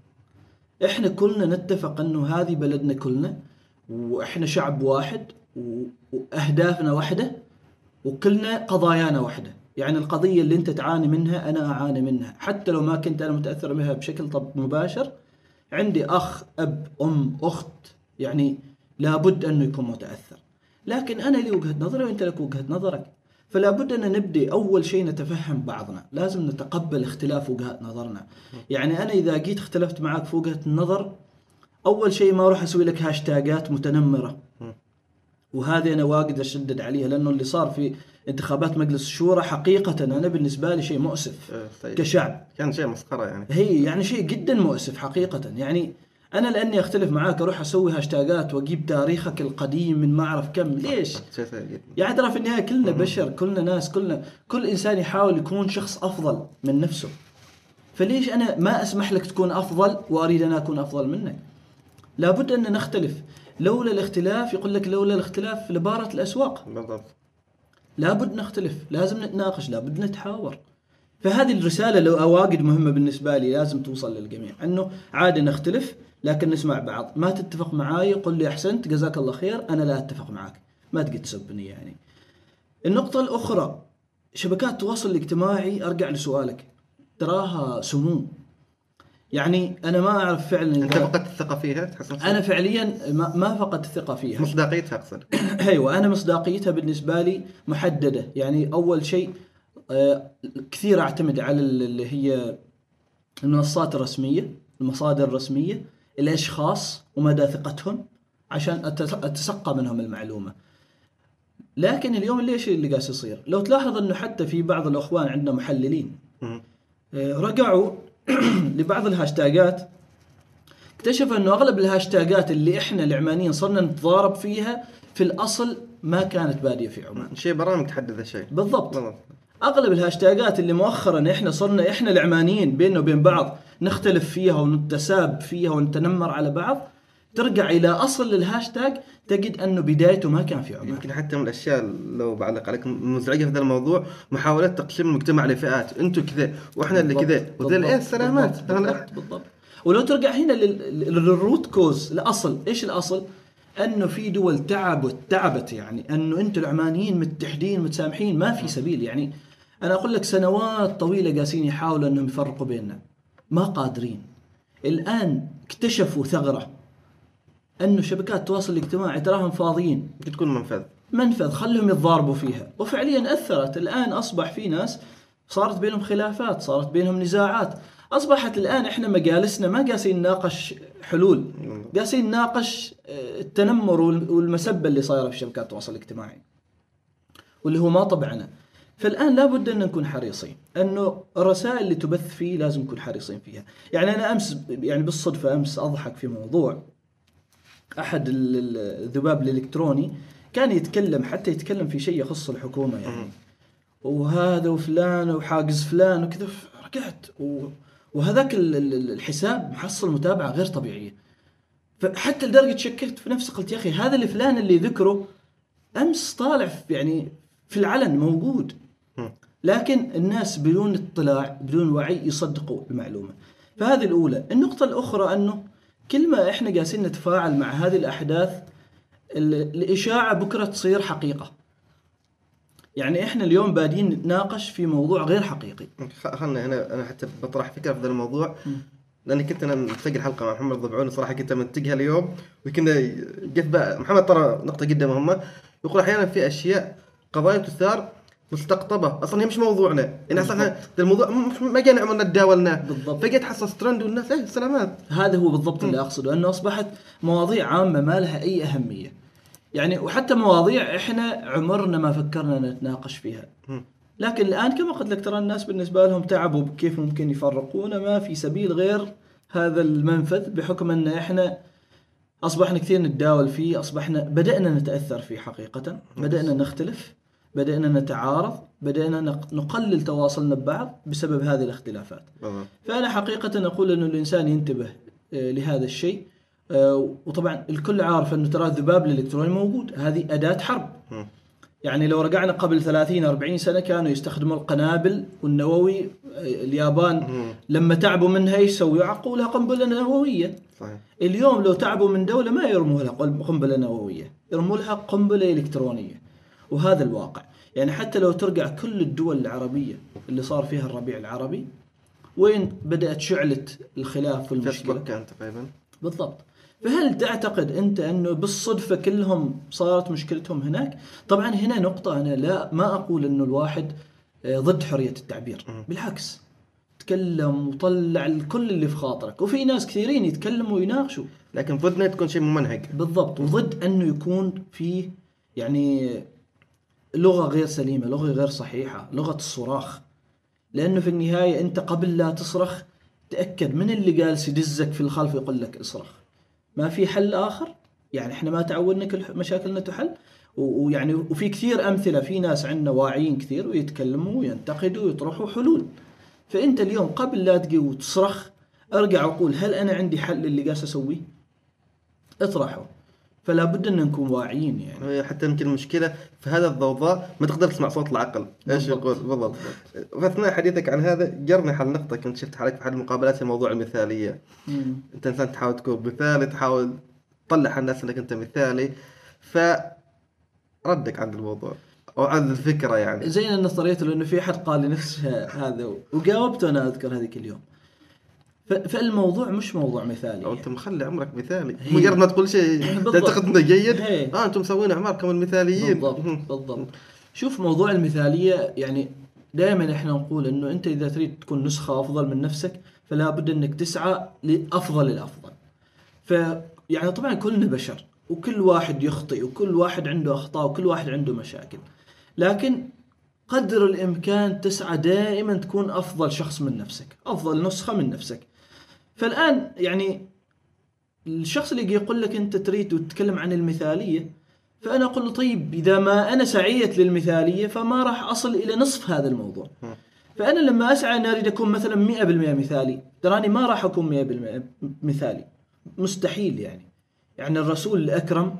إحنا كلنا نتفق إنه هذه بلدنا كلنا وإحنا شعب واحد وأهدافنا واحدة وكلنا قضايانا واحدة. يعني القضية اللي أنت تعاني منها أنا أعاني منها. حتى لو ما كنت أنا متأثر بها بشكل طب مباشر عندي أخ أب أم أخت يعني لابد أنه يكون متأثر. لكن أنا لي وجهة نظري وأنت لك وجهة نظرك. فلا بد أن نبدي أول شيء نتفهم بعضنا. لازم نتقبل اختلاف وجهات نظرنا. يعني أنا إذا جيت اختلفت معك في وجهة النظر أول شيء ما أروح أسوي لك hashtagات متنمرة. وهذه أنا واجد أشدد عليها لأنه اللي صار في انتخابات مجلس الشورى حقيقة أنا بالنسبة لي شيء مؤسف آه، طيب. كشعب. كان شيء مسخرة يعني. هي يعني شيء جدا مؤسف حقيقة. يعني أنا لأني أختلف معاك أروح أسوي hashtagات وأجيب تاريخك القديم من ما أعرف كم. ليش؟ يعني ترى في النهاية كلنا بشر كلنا ناس كلنا كل إنسان يحاول يكون شخص أفضل من نفسه. فليش أنا ما أسمح لك تكون أفضل وأريد أنا أكون أفضل منك؟ لابد أن نختلف. لولا الاختلاف يقول لك لولا الاختلاف لبارت الأسواق. بالضبط. لابد نختلف لازم نتناقش لابد نتحاور. فهذه الرسالة لو واجد مهمة بالنسبة لي لازم توصل للجميع. أنه عادي نختلف لكن نسمع بعض. ما تتفق معاي قل لي أحسنت جزاك الله خير أنا لا أتفق معك ما تقدر تسبني يعني. النقطة الأخرى شبكات التواصل الاجتماعي أرجع لسؤالك. تراها سموم يعني أنا ما أعرف فعلا أنت فقدت الثقة فيها تحس؟ أنا فعليا ما, ما فقدت الثقة فيها. مصداقيتها أقصد. أيوه أنا مصداقيتها بالنسبة لي محددة. يعني أول شيء آه، كثير أعتمد على اللي هي المنصات الرسمية المصادر الرسمية. الاشخاص ومدى ثقتهم عشان أتسقى منهم المعلومة. لكن اليوم ليش اللي قاعد يصير؟ لو تلاحظ إنه حتى في بعض الأخوان عندنا محللين. آه، رجعوا لبعض ال hashtagات. اكتشفوا إنه أغلب ال hashtagات اللي إحنا العمانيين صرنا نتضارب فيها في الأصل ما كانت بادية في عمان. شيء برامج تحدد الشيء. بالضبط. بالضبط. أغلب ال hashtagات اللي مؤخرا إحنا صرنا إحنا العمانيين بيننا وبين بعض نختلف فيها ونتساب فيها ونتنمر على بعض ترجع إلى أصل الهاشتاج تجد أنه بدايته ما كان في عمان يمكن حتى من الأشياء لو بعلق عليكم مزعجة في هذا الموضوع محاوله تقسيم المجتمع لفئات. أنتم كذا وإحنا اللي كذا وذا إيه السلامات. بالضبط, بالضبط, بالضبط. ولو ترجع هنا لل- لل root cause الأصل. إيش الأصل؟ أنه في دول تعبت تعبت يعني. أنه أنتم العمانيين متحدين متسامحين ما في سبيل يعني. أنا أقول لك سنوات طويلة قاسين يحاولوا أنهم يفرقوا بيننا. ما قادرين. الآن اكتشفوا ثغرة. أنه شبكات التواصل الاجتماعي تراهم فاضيين. بتكون منفذ. منفذ. خلهم يتضاربوا فيها. وفعليا أثرت. الآن أصبح في ناس صارت بينهم خلافات صارت بينهم نزاعات. أصبحت الآن إحنا مجالسنا ما قاسين نناقش حلول. قاسين نناقش آه، التنمر وال- والمسبة اللي صايرة في شبكات التواصل الاجتماعي. واللي هو ما طبعنا. فالآن لابد أن نكون حريصين. أنه الرسائل اللي تبث فيه لازم نكون حريصين فيها. يعني أنا أمس يعني بالصدفة أمس أضحك في موضوع. ال- الذباب الإلكتروني كان يتكلم حتى يتكلم في شيء يخص الحكومة يعني. وهذا وفلان وحاجز فلان وكذا. رجعت. وهذاك ال- ال- الحساب محصل متابعة غير طبيعية. فحتى لدرجة شككت في نفسي قلت يا أخي هذا الفلان اللي ذكره أمس طالع يعني في العلن موجود. لكن الناس بدون اطلاع بدون وعي يصدقوا المعلومة. فهذه الأولى. النقطة الأخرى أنه كل ما إحنا جالسين نتفاعل مع هذه الأحداث ال- الإشاعة بكرة تصير حقيقة. يعني إحنا اليوم بادين نتناقش في موضوع غير حقيقي. خلنا هنا أنا حتى بطرح فكرة في هذا الموضوع. لأني كنت أنا مسجل حلقه مع محمد ضبعون صراحة كنت منتجها اليوم. وكنا جت بقى محمد ترى نقطة جدا مهمة. يقول أحيانا في أشياء قضايا تثار مستقطبة. أصلا هي مش موضوعنا. يعني أصلا الموضوع ما جينا عملنا تداولناه بالضبط. فجيت حصص ترند والناس إيه سلامات. هذا هو بالضبط اللي أقصده إنه أصبحت مواضيع عامة ما لها أي أهمية. يعني وحتى مواضيع إحنا عمرنا ما فكرنا نتناقش فيها. لكن الآن كما قلت لك ترى الناس بالنسبة لهم تعبوا بكيف ممكن يفرقونا ما في سبيل غير هذا المنفذ بحكم إن إحنا أصبحنا كثير نتداول فيه أصبحنا بدأنا نتأثر فيه حقيقة. بدأنا نختلف. بدأنا نتعارض بدأنا نق- نقلل تواصلنا ببعض بسبب هذه الاختلافات. فأنا حقيقة أقول أنه الإنسان ينتبه آه، لهذا الشيء آه، وطبعا الكل عارف أنه ترى الذباب الإلكتروني موجود هذه أداة حرب. يعني لو رجعنا قبل 30 40 سنة كانوا يستخدموا القنابل والنووي آه، اليابان لما تعبوا منها إيش يسووا؟ يعقوا لها قنبلة نووية صحيح اليوم لو تعبوا من دولة ما يرموا لها قنبلة نووية يرموا لها قنبلة إلكترونية وهذا الواقع. يعني حتى لو ترجع كل الدول العربية اللي صار فيها الربيع العربي وين بدأت شعلة الخلاف والمشكلة؟ كان تقريبا. بالضبط. فهل تعتقد أنت أنه بالصدفة كلهم صارت مشكلتهم هناك؟ طبعا هنا نقطة أنا لا ما أقول أنه الواحد آه، ضد حرية التعبير، بالعكس. تكلم وطلع كل اللي في خاطرك، وفي ناس كثيرين يتكلموا ويناقشوا. لكن ضدنا تكون شيء ممنهج بالضبط. وضد أنه يكون في يعني لغة غير سليمة، لغة غير صحيحة، لغة الصراخ. لأنه في النهاية أنت قبل لا تصرخ تأكد من اللي جالس يدزك في الخلف يقول لك اصرخ. ما في حل آخر؟ يعني إحنا ما تعودنا كل مشاكلنا تحل؟ ويعني وفي كثير أمثلة في ناس عندنا واعيين كثير ويتكلموا وينتقدوا ويطرحوا حلول. فأنت اليوم قبل لا تجي وتصرخ أرجع وقول هل أنا عندي حل اللي قاس أسويه؟ اطرحه فلا بد أن نكون واعيين يعني. حتى يمكن المشكلة في هذا الضوضاء ما تقدر تسمع صوت العقل. إيش. يقول؟ بالضبط. في اثناء حديثك عن هذا جرني على نقطة كنت شفت حالك في أحد المقابلات في موضوع المثاليه مم. أنت إنسان تحاول تكون مثالي تحاول تطلع على الناس إنك أنت مثالي. ف ردك عن الموضوع أو عن الفكرة يعني. زين أن طريته لأنه في أحد قال لي نفس هذا وجاوبته أنا أذكر هذيك اليوم. فالموضوع مش موضوع مثالي أو أنت مخلي عمرك مثالي. مجرد ما تقول شيء. تعتقد انه جيد هي. آه أنتم مسوين اعماركم المثاليين. بالضبط بالضبط. شوف موضوع المثالية يعني دائما إحنا نقول إنه أنت إذا تريد تكون نسخة أفضل من نفسك فلا بد إنك تسعى لأفضل الأفضل. ف يعني طبعا كلنا بشر وكل واحد يخطئ وكل واحد عنده أخطاء وكل واحد عنده مشاكل. لكن قدر الإمكان تسعى دائما تكون أفضل شخص من نفسك أفضل نسخة من نفسك. فالآن يعني الشخص اللي يقول لك أنت تريد وتتكلم عن المثالية فأنا أقول له طيب إذا ما أنا سعيت للمثالية فما راح أصل إلى نصف هذا الموضوع. فأنا لما أسعى اني أريد أكون مثلا 100% مثالي تراني ما راح أكون 100% مثالي. مستحيل يعني. يعني الرسول الأكرم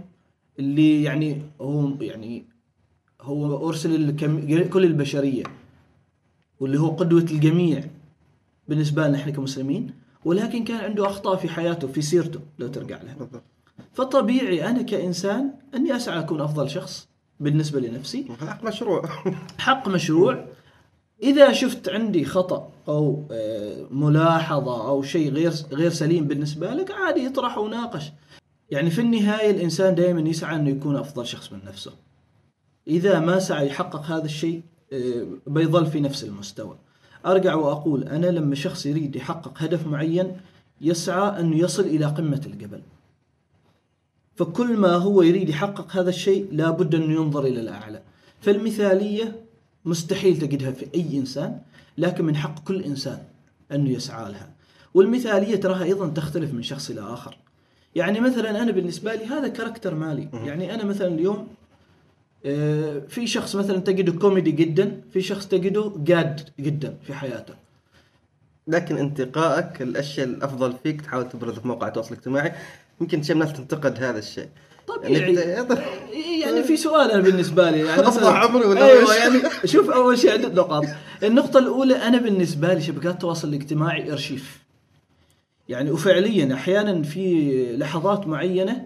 اللي يعني هو يعني هو أرسل كل البشرية واللي هو قدوة الجميع بالنسبة لنا إحنا كمسلمين ولكن كان عنده أخطاء في حياته في سيرته لو ترجع لها. فطبيعي أنا كإنسان أني أسعى أكون أفضل شخص بالنسبة لنفسي. حق مشروع. حق مشروع. إذا شفت عندي خطأ أو آه، ملاحظة أو شيء غير غير سليم بالنسبة لك عادي اطرح وناقش. يعني في النهاية الإنسان دائما يسعى أنه يكون أفضل شخص من نفسه. إذا ما سعى يحقق هذا الشيء آه، بيظل في نفس المستوى. أرجع وأقول أنا لما شخص يريد يحقق هدف معين يسعى انه يصل إلى قمة الجبل. فكل ما هو يريد يحقق هذا الشيء لابد انه ينظر إلى الأعلى. فالمثالية مستحيل تجدها في أي إنسان لكن من حق كل إنسان انه يسعى لها. والمثالية تراها أيضا تختلف من شخص إلى آخر. يعني مثلا أنا بالنسبة لي هذا character مالي. يعني أنا مثلا اليوم في شخص مثلا تجده كوميدي جدا في شخص تجده جاد جدا في حياته. لكن انتقائك الأشياء الأفضل فيك تحاول تبرز في موقع التواصل الاجتماعي يمكن شيء الناس تنتقد هذا الشيء. طبيعي. يعني يعني في سؤال أنا بالنسبة لي يعني مثلاً- عمري ولا أيوه؟ يعني شوف أول شيء عده نقاط. النقطة الأولى أنا بالنسبة لي شبكات التواصل الاجتماعي أرشيف. يعني وفعليا أحيانا في لحظات معينة آه،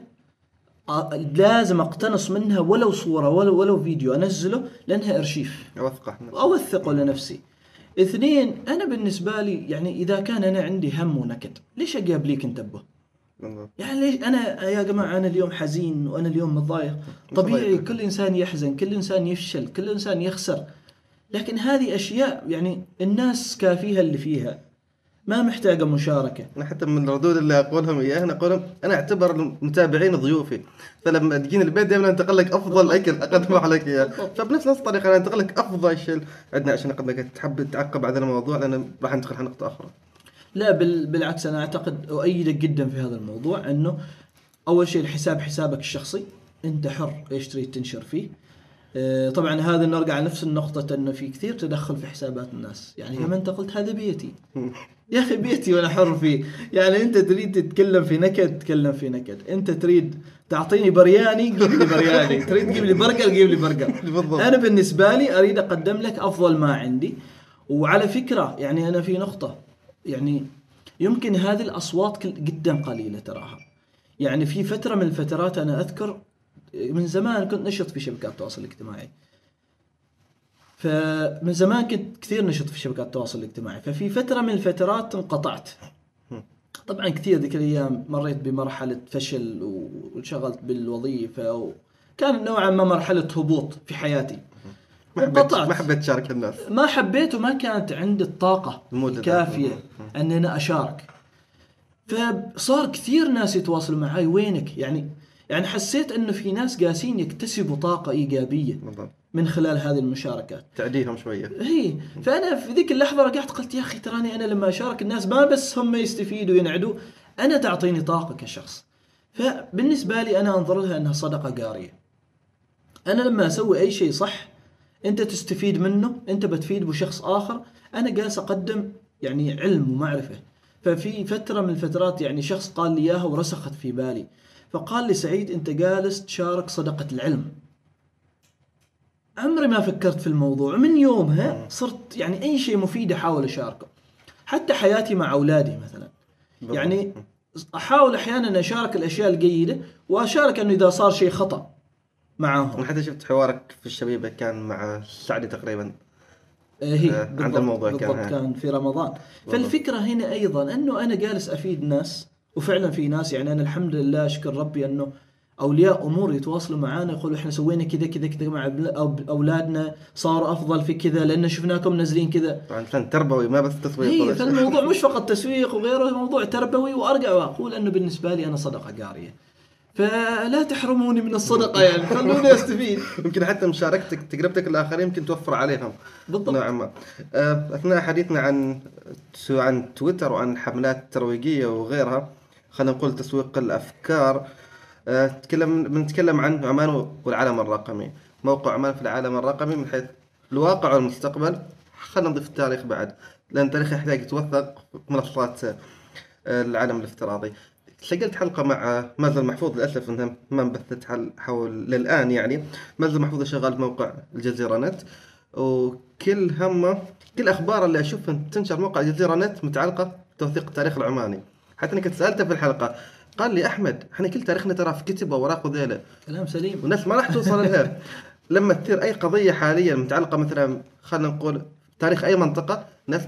لازم أقتنص منها ولو صورة ولو ولو فيديو أنزله لأنها إرشيف. أوثقه أوثقه لنفسي. اثنين أنا بالنسبة لي يعني إذا كان أنا عندي هم ونكد ليش أجي ابليك انتبه. يعني ليش أنا يا جماعة أنا اليوم حزين وأنا اليوم متضايق. طبيعي. كل إنسان يحزن كل إنسان يفشل كل إنسان يخسر. لكن هذه أشياء يعني الناس كافيها اللي فيها. ما محتاجة مشاركة. أنا حتى من الردود اللي أقولهم إياها أنا أقولهم أنا أعتبر المتابعين ضيوفي. فلما تجيني البيت دائما أنتقل لك أفضل اكل أقدمه عليك إياه. فبنفس نفس الطريقة أنا أنتقل لك أفضل شيء. عندنا عشان اقدم لك تحب تعقب على هذا الموضوع لأن راح ندخل على نقطة أخرى. لا بال بالعكس أنا أعتقد أؤيدك جدا في هذا الموضوع إنه أول شيء الحساب حسابك الشخصي. أنت حر إيش تريد تنشر فيه. آه، طبعا هذا نرجع لنفس النقطة إنه في كثير تدخل في حسابات الناس، يعني كما أنت قلت هذا بيتي. يا أخي بيتي وأنا حر فيه، يعني أنت تريد تتكلم في نكد تكلم في نكد، أنت تريد تعطيني برياني جيب لي برياني، تريد تجيب لي برجر جيب لي برجر. بالضبط. أنا بالنسبة لي أريد أقدم لك أفضل ما عندي، وعلى فكرة يعني أنا في نقطة يعني يمكن هذه الأصوات جدا قليلة تراها. يعني في فترة من الفترات أنا أذكر من زمان كنت نشط في شبكات التواصل الاجتماعي. فمن زمان كنت كثير نشط في شبكات التواصل الاجتماعي ففي فترة من الفترات انقطعت. طبعا كثير ذيك الأيام مريت بمرحلة فشل وانشغلت بالوظيفة وكان نوعا ما مرحلة هبوط في حياتي. ما حبيت. ما حبيت تشارك الناس. ما حبيت وما كانت عندي ذاك. الكافية أن أنا أشارك. فصار كثير ناس يتواصلوا معي وينك؟ يعني يعني حسيت أنه في ناس قاسين يكتسبوا طاقة إيجابية بالضبط. من خلال هذه المشاركات. تعديهم شوية. هي. فأنا في ذيك اللحظة رجعت قلت يا أخي تراني أنا لما أشارك الناس ما بس هم يستفيدوا وينعدوا أنا تعطيني طاقة كشخص. فبالنسبة لي أنا أنظر لها أنها صدقة جاريه أنا لما أسوي أي شيء صح أنت تستفيد منه أنت بتفيد بشخص آخر أنا جالس أقدم يعني علم ومعرفة. ففي فترة من الفترات يعني شخص قال لي إياها ورسخت في بالي. فقال لي سعيد أنت جالس تشارك صدقة العلم. عمري ما فكرت في الموضوع. من يومها صرت يعني أي شيء مفيد أحاول أشاركه. حتى حياتي مع أولادي مثلا. يعني أحاول أحيانا أشارك الأشياء الجيدة وأشارك إنه إذا صار شيء خطأ معاهم أنا حتى شفت حوارك في الشبيبة كان مع سعدي تقريبا. هي آه، عند بالضبط- الموضوع كان بالضبط. كان. في رمضان. فالفكرة هنا أيضا أنه أنا جالس أفيد ناس وفعلا في ناس يعني أنا الحمد لله أشكر ربي أنه أولياء أمور يتواصلوا معنا يقولوا إحنا سوينا كذا كذا كذا مع أولادنا صاروا أفضل في كذا لأن شفناكم منزلين كذا. طبعا فن تربوي ما بس تسويق شيء. فالموضوع مش فقط تسويق وغيره موضوع تربوي وأرجع وأقول أنه بالنسبة لي أنا صدقة جارية. فلا تحرموني من الصدقة يعني خلوني أستفيد. يمكن حتى مشاركتك تجربتك الاخرين يمكن توفر عليهم. بالضبط. نوعا ما آه، أثناء حديثنا عن عن تويتر وعن حملات ترويجية وغيرها خلينا نقول تسويق الأفكار. آه، تكلم بنتكلم عن عمان والعالم الرقمي. موقع عمان في العالم الرقمي من حيث الواقع والمستقبل. خلينا نضيف التاريخ بعد لأن التاريخ يحتاج يتوثق في منصات آه، العالم الافتراضي. سجلت حلقة مع مازن محفوظ للأسف أنها ما انبثت حول للآن يعني. مازن محفوظ شغال في موقع الجزيرة نت وكل همه كل الأخبار اللي أشوفها تنشر موقع الجزيرة نت متعلقة بتوثيق التاريخ العماني. حتى أنا كنت سألته في الحلقة. قال لي أحمد إحنا كل تاريخنا ترى في كتب وأوراق وذيلة. كلام سليم. والناس ما راح توصل لها. لما تصير أي قضية حاليا متعلقة مثلا خلينا نقول تاريخ أي منطقة ناس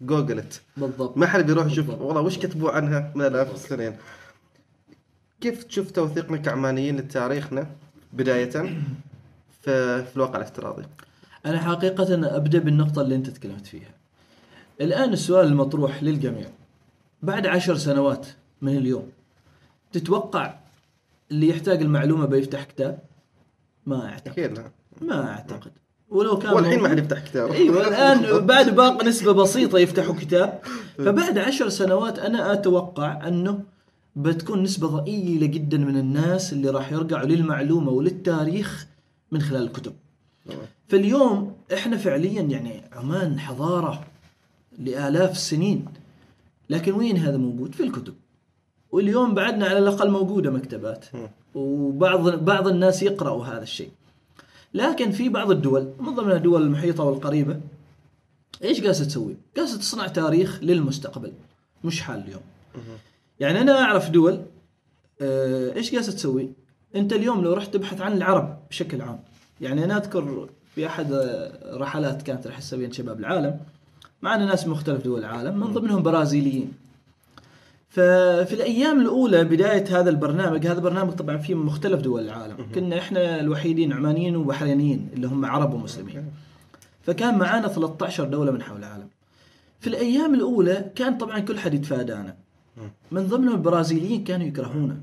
جوجلت. بالضبط. ما حد بيروح يشوف. والله وش كتبوا عنها من الاف السنين كيف تشوف توثيقنا كعمانيين لتاريخنا بداية في, في الواقع الافتراضي؟ أنا حقيقة أبدأ بالنقطة اللي أنت تكلمت فيها. الآن السؤال المطروح للجميع. بعد عشر سنوات من اليوم تتوقع اللي يحتاج المعلومة بيفتح كتاب؟ ما أعتقد. أكيد لا. ما أعتقد. ولو كان والحين ما حد يفتح كتاب. إيوه الآن بعد باقي نسبة بسيطة يفتحوا كتاب. فبعد عشر سنوات أنا أتوقع أنه بتكون نسبة ضئيلة جدا من الناس اللي راح يرجعوا للمعلومة وللتاريخ من خلال الكتب. فاليوم إحنا فعليا يعني عمان حضارة لآلاف السنين. لكن وين هذا موجود؟ في الكتب. واليوم بعدنا على الأقل موجودة مكتبات. وبعض بعض الناس يقرأوا هذا الشيء. لكن في بعض الدول من ضمن الدول المحيطة والقريبة إيش قاسه تسوي؟ قاسه تصنع تاريخ للمستقبل مش حال اليوم. يعني أنا أعرف دول آه، إيش قاسه تسوي؟ أنت اليوم لو رحت تبحث عن العرب بشكل عام يعني أنا أذكر في أحد آه، رحلات كانت رحلة سبيل شباب العالم. معنا ناس من مختلف دول العالم من ضمنهم برازيليين. ففي الأيام الأولى بداية هذا البرنامج هذا برنامج طبعا فيه من مختلف دول العالم. كنا إحنا الوحيدين عمانيين وبحرينيين اللي هم عرب ومسلمين. فكان معانا 13 دولة من حول العالم. في الأيام الأولى كان طبعا كل حد يتفادانا. من ضمنهم البرازيليين كانوا يكرهونا.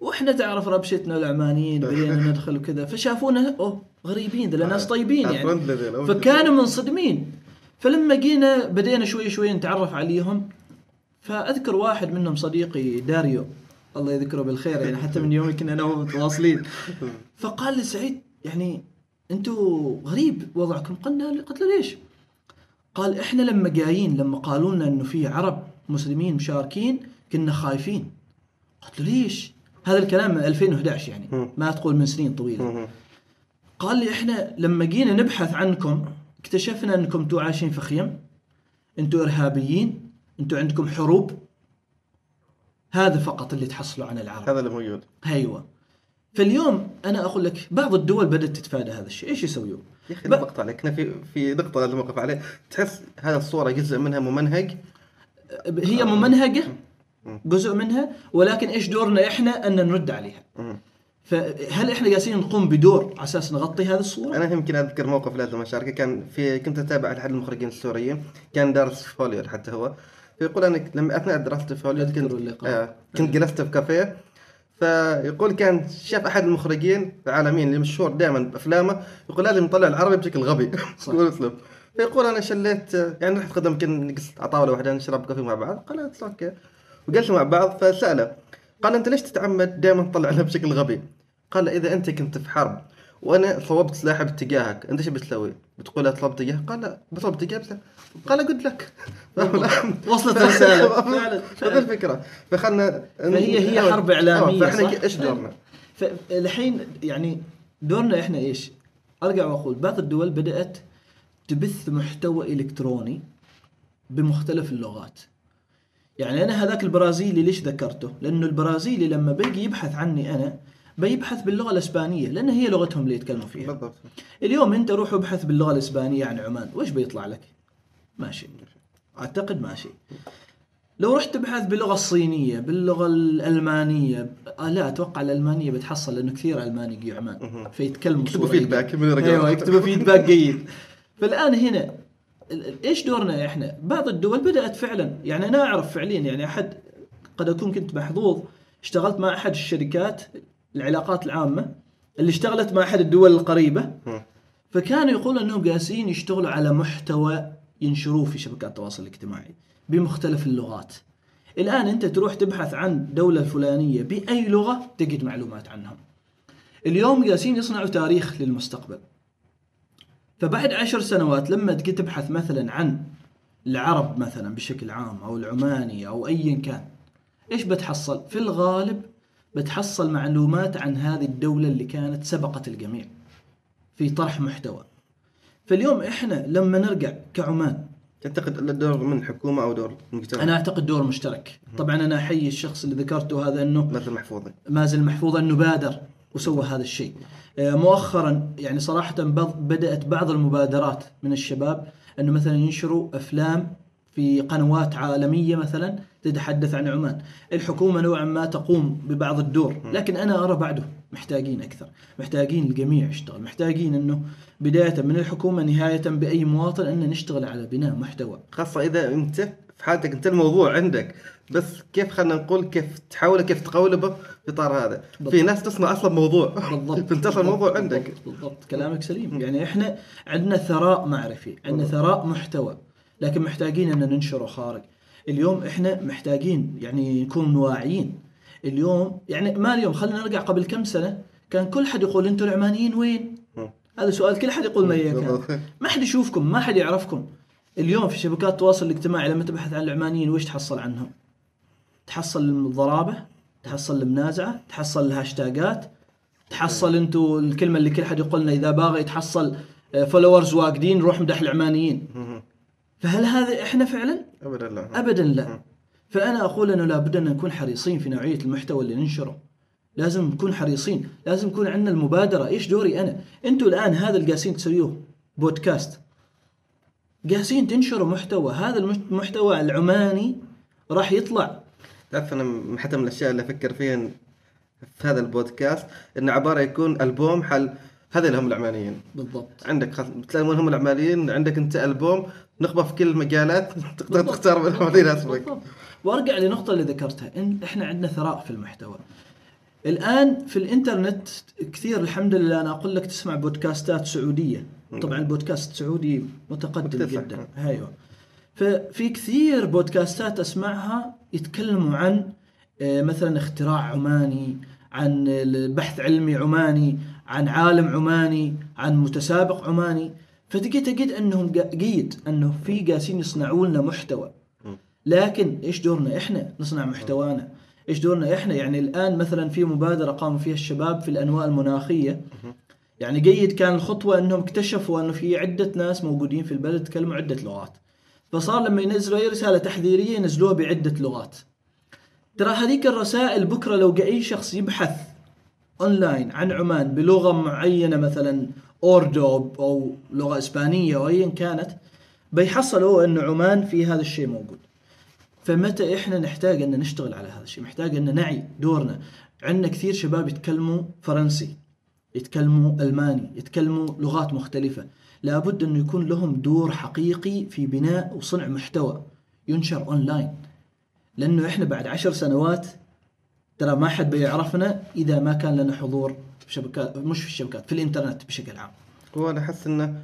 وإحنا تعرف ربشتنا العمانيين بدينا ندخل وكذا فشافونا أوه غريبين ذا ناس طيبين يعني. فرندلي ذيلا. فكانوا منصدمين. فلما جينا بدينا شوي شوي نتعرف عليهم فأذكر واحد منهم صديقي داريو الله يذكره بالخير يعني حتى من يوم كنا أنا متواصلين فقال لي سعيد يعني أنتم غريب وضعكم قلنا قلت له ليش؟ قال إحنا لما جايين لما قالوا لنا إنه في عرب مسلمين مشاركين كنا خايفين قلت له ليش؟ هذا الكلام من 2011 يعني ما تقول من سنين طويلة. قال لي إحنا لما جينا نبحث عنكم اكتشفنا انكم أنتوا عايشين في خيم أنتوا إرهابيين أنتوا عندكم حروب. هذا فقط اللي تحصلوا عن العرب. هذا اللي موجود. أيوه. فاليوم أنا أقول لك بعض الدول بدأت تتفادى هذا الشيء. إيش يسوون يا أخي ب- نقطة عليك. في في نقطة لازم اوقف عليه. تحس هذا الصورة جزء منها ممنهج؟ هي ممنهجة جزء منها ولكن إيش دورنا إحنا؟ أن نرد عليها. فهل إحنا جالسين نقوم بدور على أساس نغطي هذه الصورة؟ أنا يمكن أذكر موقف لازم اشاركه كان في كنت أتابع أحد المخرجين السوريين. كان دارس في هوليوود حتى هو. فيقول أنا لما اثناء دراستي في هوليوود أذكر كنت. آه كنت جلست في كافيه. فيقول كان شاف أحد المخرجين العالميين اللي مشهور دائما بأفلامه. يقول لازم يطلع العربي بشكل غبي. صح. فيقول أنا شليت يعني رحت قدم يمكن نجلس على طاوله واحدة نشرب coffee مع بعض. قال okay. وجلسوا مع بعض فسأله. قال أنت ليش تتعمد دائما تطلع لها بشكل غبي؟ قال إذا أنت كنت في حرب وأنا صوبت سلاحي باتجاهك أنت إيش بتسوي؟ بتقول اطلب اتجاه؟ قال لا بطلب اتجاه قال قلت لك وصلت الرساله فعلا هذه الفكرة فخلنا فهي هي حرب إعلامية، آه، فإحنا؟ إيش دورنا؟ فالحين يعني دورنا إحنا إيش؟ أرجع وأقول بعض الدول بدأت تبث محتوى إلكتروني بمختلف اللغات. يعني أنا هذاك البرازيلي ليش ذكرته؟ لأنه البرازيلي لما بيجي يبحث عني أنا بيبحث باللغة الإسبانية لأن هي لغتهم اللي يتكلموا فيها. بالضبط اليوم أنت روح ابحث باللغة الإسبانية عن عمان، وش بيطلع لك؟ ماشي أعتقد ماشي. لو رحت تبحث باللغة الصينية، باللغة الألمانية، آه لا أتوقع الألمانية بتحصل لأنه كثير ألماني يجي عمان فيتكلموا يكتبوا feedback من الرجال. أيوه يكتبوا فيدباك جيد. فالآن هنا إيش دورنا إحنا؟ بعض الدول بدأت فعلا يعني أنا أعرف فعليا يعني أحد قد أكون كنت محظوظ اشتغلت مع أحد الشركات العلاقات العامة اللي اشتغلت مع أحد الدول القريبة. فكانوا يقولوا انهم جالسين يشتغلوا على محتوى ينشروه في شبكات التواصل الاجتماعي بمختلف اللغات. الآن أنت تروح تبحث عن دولة الفلانية بأي لغة تجد معلومات عنهم. اليوم جالسين يصنعوا تاريخ للمستقبل. فبعد عشر سنوات لما تجي تبحث مثلا عن العرب مثلا بشكل عام أو العماني أو ايا كان إيش بتحصل؟ في الغالب بتحصل معلومات عن هذه الدولة اللي كانت سبقت الجميع في طرح محتوى. فاليوم إحنا لما نرجع كعمان تعتقد له دور من حكومة أو دور مجتمع؟ أنا أعتقد دور مشترك. طبعا أنا أحيي الشخص اللي ذكرته هذا أنه مثل محفوظه مازن محفوظ أنه بادر وسوى هذا الشيء. آه، مؤخرا يعني صراحة بض- بدأت بعض المبادرات من الشباب إنه مثلا ينشروا أفلام في قنوات عالمية مثلا تتحدث عن عمان. الحكومة نوعا ما تقوم ببعض الدور، لكن أنا أرى بعده محتاجين أكثر، محتاجين الجميع يشتغل، محتاجين إنه بداية من الحكومة نهاية بأي مواطن ان نشتغل على بناء محتوى. خاصة إذا أنت في حالتك أنت الموضوع عندك بس كيف خلينا نقول كيف تحاوله كيف تقولبه في اطار هذا. في بالضبط. ناس تصنع أصلا موضوع. بالضبط. فانت أصلا الموضوع بالضبط، عندك. بالضبط. كلامك سليم. يعني إحنا عندنا ثراء معرفي. عندنا ثراء محتوى. لكن محتاجين ان ننشره خارج. اليوم إحنا محتاجين يعني نكون واعيين. اليوم يعني ما اليوم خلينا نرجع قبل كم سنة كان كل حد يقول أنتم العمانيين وين. هذا سؤال كل حد يقول ما كان. بالضبط. ما حد يشوفكم ما حد يعرفكم. اليوم في شبكات التواصل الاجتماعي لما تبحث عن العمانيين وش تحصل عنهم؟ تحصل الضرابة تحصل المنازعة تحصل الـ hashtagات تحصل انتو الكلمة اللي كل حد يقول لنا إذا باغي يتحصل followers واجدين نروح مدح العمانيين. فهل هذا إحنا فعلا؟ ابدا لا. ابدا لا. فأنا أقول إنه لابد أن نكون حريصين في نوعية المحتوى اللي ننشره. لازم نكون حريصين. لازم يكون عندنا المبادرة. إيش دوري أنا؟ أنتوا الآن هذا اللي قاسين تسويوه بودكاست. قاسين تنشروا محتوى. هذا المحتوى العماني راح يطلع. تعرف أنا حتى من الأشياء اللي أفكر فيها في هذا البودكاست انه عبارة يكون ألبوم حل هذا اللي هم العمانيين بالضبط عندك خل... بتلاقي هم العمانيين عندك أنت ألبوم نخبه في كل المجالات تقدر. تختار من يناسبك بالضبط. وأرجع لنقطة اللي ذكرتها إن إحنا عندنا ثراء في المحتوى. الآن في الإنترنت كثير الحمد لله أنا أقول لك تسمع بودكاستات سعودية. طبعا البودكاست السعودي متقدم. جدا أيوه. ففي كثير بودكاستات أسمعها يتكلموا عن آه، مثلا اختراع عماني، عن بحث علمي عماني، عن عالم عماني، عن متسابق عماني، فتجي تجد أنهم جيد أنه في جالسين يصنعوا لنا محتوى. لكن إيش دورنا إحنا؟ نصنع محتوانا. إيش دورنا إحنا؟ يعني الآن مثلا في مبادرة قام فيها الشباب في الانواء المناخية. يعني جيد كان الخطوة أنهم اكتشفوا أنه في عدة ناس موجودين في البلد يتكلموا عدة لغات. فصار لما ينزلوا أي رسالة تحذيرية ينزلوها بعدة لغات. ترى هذيك الرسائل بكرة لو أي شخص يبحث اونلاين عن عمان بلغة معينة مثلا أوردو أو لغة إسبانية أو ايا كانت بيحصل هو انه عمان في هذا الشيء موجود. فمتى إحنا نحتاج إن نشتغل على هذا الشيء؟ محتاج إن نعي دورنا. عندنا كثير شباب يتكلموا فرنسي يتكلموا ألماني يتكلموا لغات مختلفة. لابد انه يكون لهم دور حقيقي في بناء وصنع محتوى ينشر اونلاين لأنه إحنا بعد عشر سنوات ترى ما حد بيعرفنا إذا ما كان لنا حضور في شبكات مش في الشبكات في الإنترنت بشكل عام. هو أنا أحس إنه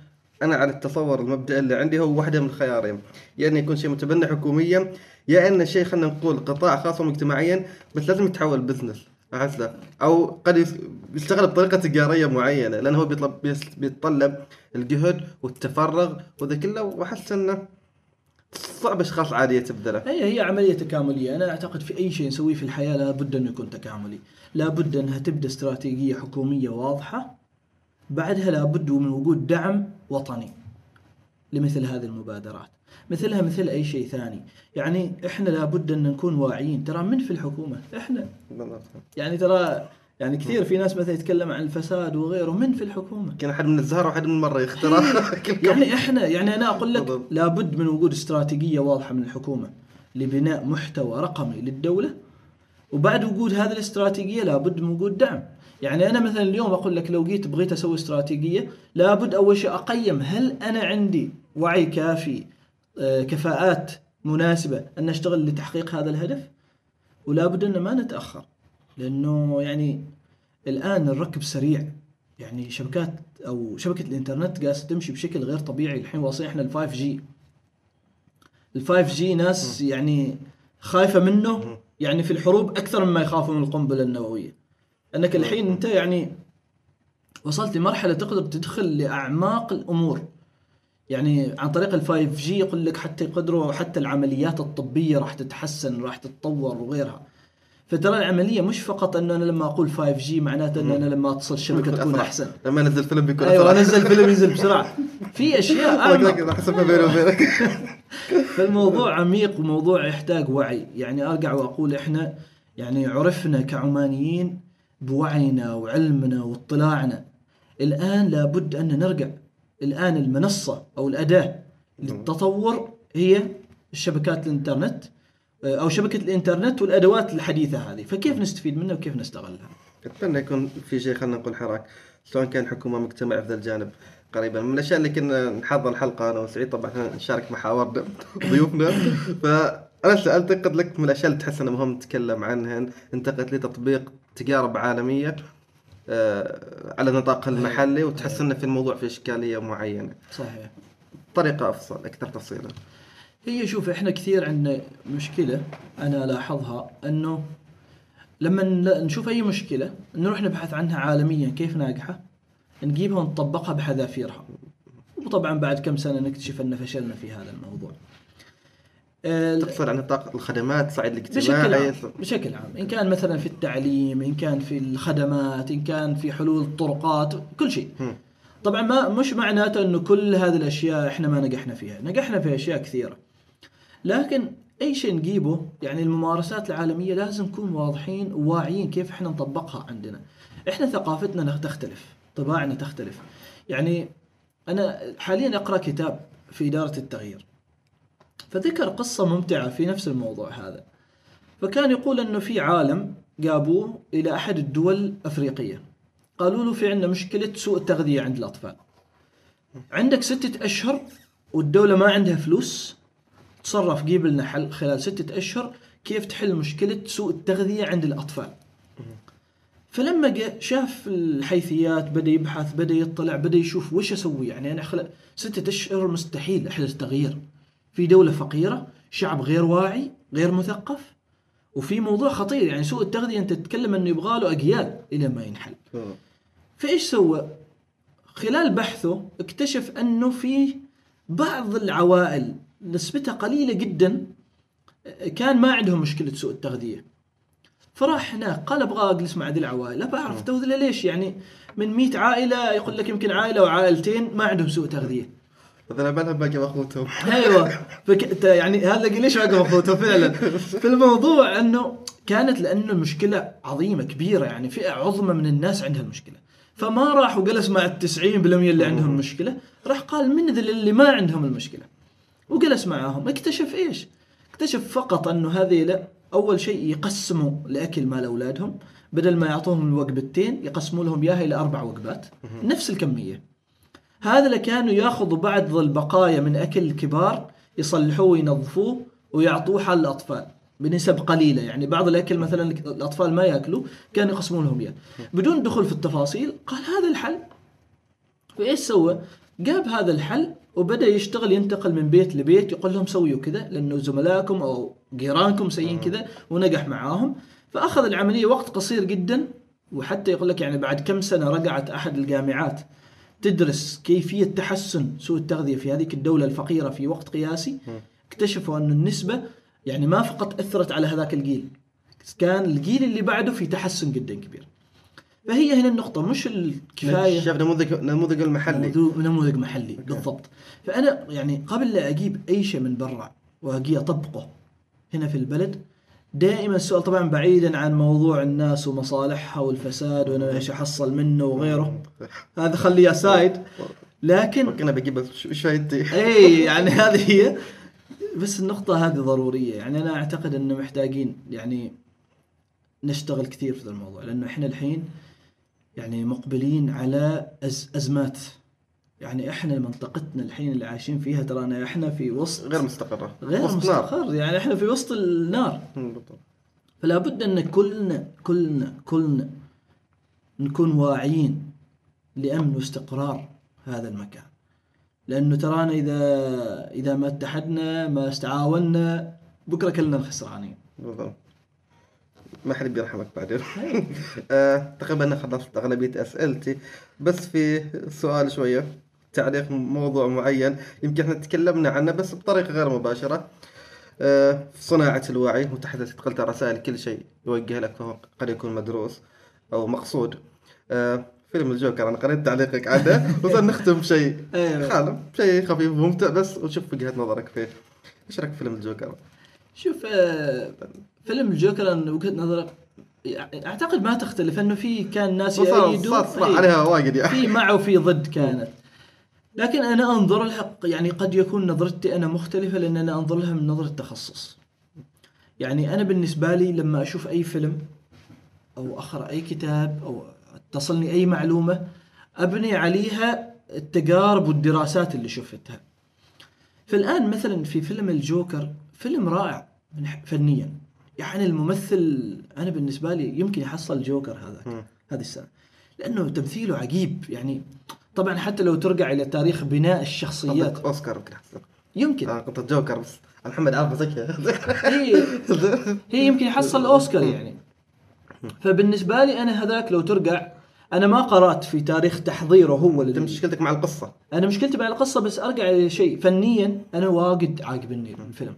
أنا على التصور المبدئي اللي عندي هو واحدة من الخيارين. يا إنه يكون شيء متبنى حكوميا يا إنه شيء خلينا نقول قطاع خاص ومجتمعيا بس لازم يتحول بزنس احس لا أو قد يشتغل بطريقه تجارية معينة لأنه هو بيطلب بيتطلب الجهد والتفرغ وذا كله وأحس إنه صعب أشخاص عادية تبذله. هي هي عملية تكاملية. أنا أعتقد في أي شيء نسويه في الحياة لابد أنه يكون تكاملي. لابد أنها تبدأ استراتيجية حكومية واضحة بعدها لابد من وجود دعم وطني لمثل هذه المبادرات. مثلها مثل أي شيء ثاني. يعني إحنا لابد أن نكون واعيين. ترى من في الحكومة؟ إحنا. يعني ترى يعني كثير في ناس مثلا يتكلم عن الفساد وغيره. من في الحكومة؟ كان أحد من الزهر وأحد من مرة يخترع. كلكم يعني إحنا يعني أنا أقول لك. لابد من وجود استراتيجية واضحة من الحكومة لبناء محتوى رقمي للدولة. وبعد وجود هذه الاستراتيجية لابد من وجود دعم. يعني أنا مثلا اليوم أقول لك لو جيت بغيت أسوي استراتيجية لابد أول شيء أقيم هل أنا عندي وعي كافي كفاءات مناسبة أن اشتغل لتحقيق هذا الهدف؟ ولابد أن ما نتأخر لأنه يعني الآن الركب سريع. يعني شبكات أو شبكة الإنترنت قاعدة تمشي بشكل غير طبيعي. الحين واصلين إحنا ال 5 جي ال 5G ناس يعني خايفة منه. يعني في الحروب أكثر مما يخافوا من القنبلة النووية. أنك الحين أنت يعني وصلت لمرحله تقدر تدخل لأعماق الأمور. يعني عن طريق ال 5G يقول لك حتى يقدروا حتى العمليات الطبية راح تتحسن راح تتطور وغيرها. فترى العملية مش فقط إنه أنا لما أقول 5G معناته ان أنا لما أتصل الشبكه تكون أسرع. أحسن. لما نزل فيلم بيكون أيوه. انزل فيلم ينزل بسرعة. في أشياء اسمع بيني وبينك. فالموضوع عميق وموضوع يحتاج وعي. يعني أرجع وأقول إحنا يعني عرفنا كعمانيين بوعينا وعلمنا واطلاعنا. الآن لابد أن نرجع. الآن المنصة أو الأداة للتطور هي الشبكات الإنترنت آه، أو شبكة الإنترنت والأدوات الحديثة هذه. فكيف نستفيد منها وكيف نستغلها؟ أتمنى يكون في شيء خلينا نقول حراك. سواء كان حكومة مجتمع في ذا الجانب قريبا. من الأشياء اللي كنا نحضر الحلقة أنا وسعيد طبعا نشارك محاورنا ضيوفنا. فأنا سالتك لك من الأشياء اللي تحس انه مهم نتكلم عنها. انتقلت لتطبيق تجارب عالمية. على النطاق المحلي وتحس إنه في الموضوع في إشكالية معينة. صحيح. طريقة أفصل أكثر تفصيلا. هي شوف إحنا كثير عندنا مشكلة أنا الاحظها إنه لما نشوف أي مشكلة نروح نبحث عنها عالميا كيف ناجحة نجيبها ونطبقها بحذافيرها. وطبعا بعد كم سنة نكتشف إن فشلنا في هذا الموضوع. ال- تقصد عن نطاق الخدمات صعيد بشكل الاجتماعي عام بشكل عام. إن كان مثلا في التعليم إن كان في الخدمات إن كان في حلول الطرقات كل شيء. طبعا ما مش معناته إنه كل هذه الأشياء إحنا ما نجحنا فيها. نجحنا في أشياء كثيرة. لكن أي شيء نجيبه يعني الممارسات العالمية لازم نكون واضحين وواعيين كيف إحنا نطبقها عندنا. إحنا ثقافتنا تختلف طباعنا تختلف. يعني أنا حاليا أقرأ كتاب في إدارة التغيير. فذكر قصة ممتعة في نفس الموضوع هذا. فكان يقول إنه في عالم جابوه إلى أحد الدول الافريقيه قالوا له في عندنا مشكلة سوء التغذية عند الأطفال. عندك ستة أشهر والدولة ما عندها فلوس تصرف جيب لنا حل خلال ستة أشهر كيف تحل مشكلة سوء التغذية عند الأطفال. فلما جاء شاف الحيثيات بدأ يبحث بدأ يطلع بدأ يشوف وش أسوي. يعني أنا خلال ستة أشهر مستحيل أحدث تغيير. في دولة فقيرة شعب غير واعي غير مثقف وفي موضوع خطير يعني سوء التغذية أنت تتكلم إنه يبغى له أجيال إلى ما ينحل فإيش سوى؟ خلال بحثه اكتشف إنه في بعض العوائل نسبتها قليلة جدا كان ما عندهم مشكلة سوء التغذية. فراح هناك قال أبغى أجلس مع ذي العوائل، ابى أعرف توذله ليش يعني من 100 عائلة يقول لك يمكن عائلة وعائلتين ما عندهم سوء تغذية. مثلا لهم باقي اخوتهم أيوه. فك... يعني هذا ليش واقف اخوته فعلا. في الموضوع إنه كانت لأنه المشكلة عظيمة كبيرة يعني فئة عظمى من الناس عندها المشكلة. فما راح وجلس مع التسعين بالمية اللي عندهم مشكلة راح قال من ذي اللي ما عندهم المشكلة؟ وجلس معاهم. اكتشف إيش؟ اكتشف فقط إنه هذه لا أول شيء يقسموا لأكل مال أولادهم بدل ما يعطوهم الوجبتين يقسموا لهم إياها إلى أربع وجبات. نفس الكمية. هذا اللي كانوا ياخذوا بعض البقايا من أكل الكبار يصلحوه وينظفوه ويعطوه حال الأطفال بنسب قليلة. يعني بعض الأكل مثلا الأطفال ما يأكلوا كانوا يقسمون لهم إياه. بدون دخول في التفاصيل قال هذا الحل. فايش سوى؟ جاب هذا الحل وبدأ يشتغل ينتقل من بيت لبيت يقول لهم سويوا كذا لأنه زملائكم أو جيرانكم سيين كذا ونجح معاهم. فأخذ العملية وقت قصير جدا وحتى يقول لك يعني بعد كم سنة رجعت أحد الجامعات تدرس كيفية تحسن سوء التغذية في هذيك الدولة الفقيرة في وقت قياسي اكتشفوا أن النسبة يعني ما فقط أثرت على هذاك الجيل كان الجيل اللي بعده في تحسن جدا كبير. فهي هنا النقطة مش الكفاية. شاف نموذج نموذج المحلي. نموذج- محلي بالضبط. فأنا يعني قبل لا أجيب أي شيء من برا وأجي أطبقه هنا في البلد دائما السؤال طبعا بعيدا عن موضوع الناس ومصالحها والفساد وأنا إيش أحصل منه وغيره. هذا خليه side. لكن كنا بجيب 5G إي يعني هذه هي. بس النقطة هذه ضرورية. يعني أنا أعتقد أن محتاجين يعني نشتغل كثير في ذا الموضوع. لأنه إحنا الحين يعني مقبلين على أز أزمات يعني إحنا منطقتنا الحين اللي عايشين فيها ترانا إحنا في وسط غير مستقرة. غير وسط نار. مستقر يعني إحنا في وسط النار. بالضبط. فلا بد أن كلنا كلنا كلنا نكون واعيين لأمن واستقرار هذا المكان. لأنه ترانا إذا إذا ما اتحدنا ما استعاوننا بكرة كلنا الخسرانين. بالضبط. ما حد بيرحمك بعدين. آه، تقريبا خلصت أغلبية أسئلتي. بس في سؤال شوية. تعليق موضوع معين. يمكن إحنا تكلمنا عنه بس بطريقة غير مباشرة. آه، في صناعة الوعي وتحدث قلت رسائل كل شيء يوجه لك فهو قد يكون مدروس أو مقصود. آه، فيلم الجوكر أنا قريت تعليقك عنه. وصار نختم بشيء أيوة. خالم شيء خفيف وممتع بس وشوف وجهة نظرك فيه. إيش رأيك في فيلم الجوكر؟ شوف آه، فيلم الجوكر أنا وجهة نظري أعتقد ما تختلف انه في كان ناس يأيدوا صار صراع إيه. عليها واجد يعني. في مع وفي ضد كانت. لكن أنا أنظر لها يعني قد يكون نظرتي أنا مختلفة لأن أنا انظر لها من نظرة تخصص. يعني أنا بالنسبة لي لما أشوف أي فيلم أو أقرأ أي كتاب أو تصلني أي معلومة أبني عليها التجارب والدراسات اللي شفتها. فالآن مثلا في فيلم الجوكر فيلم رائع فنيا. يعني الممثل أنا بالنسبة لي يمكن يحصل جوكر هذاك هذه السنة. لأنه تمثيله عجيب. يعني طبعا حتى لو ترجع إلى تاريخ بناء الشخصيات. أوسكار يمكن. أنا كنت الجوكر بس. محمد عارف زكي هي هي يمكن يحصل أوسكار يعني. فبالنسبة لي أنا هذاك لو ترجع أنا ما قرأت في تاريخ تحضيره هو أنت. مشكلتك مع القصة. أنا مشكلتي مع القصة بس أرجع لشيء فنيا أنا واجد عاجبني الفيلم.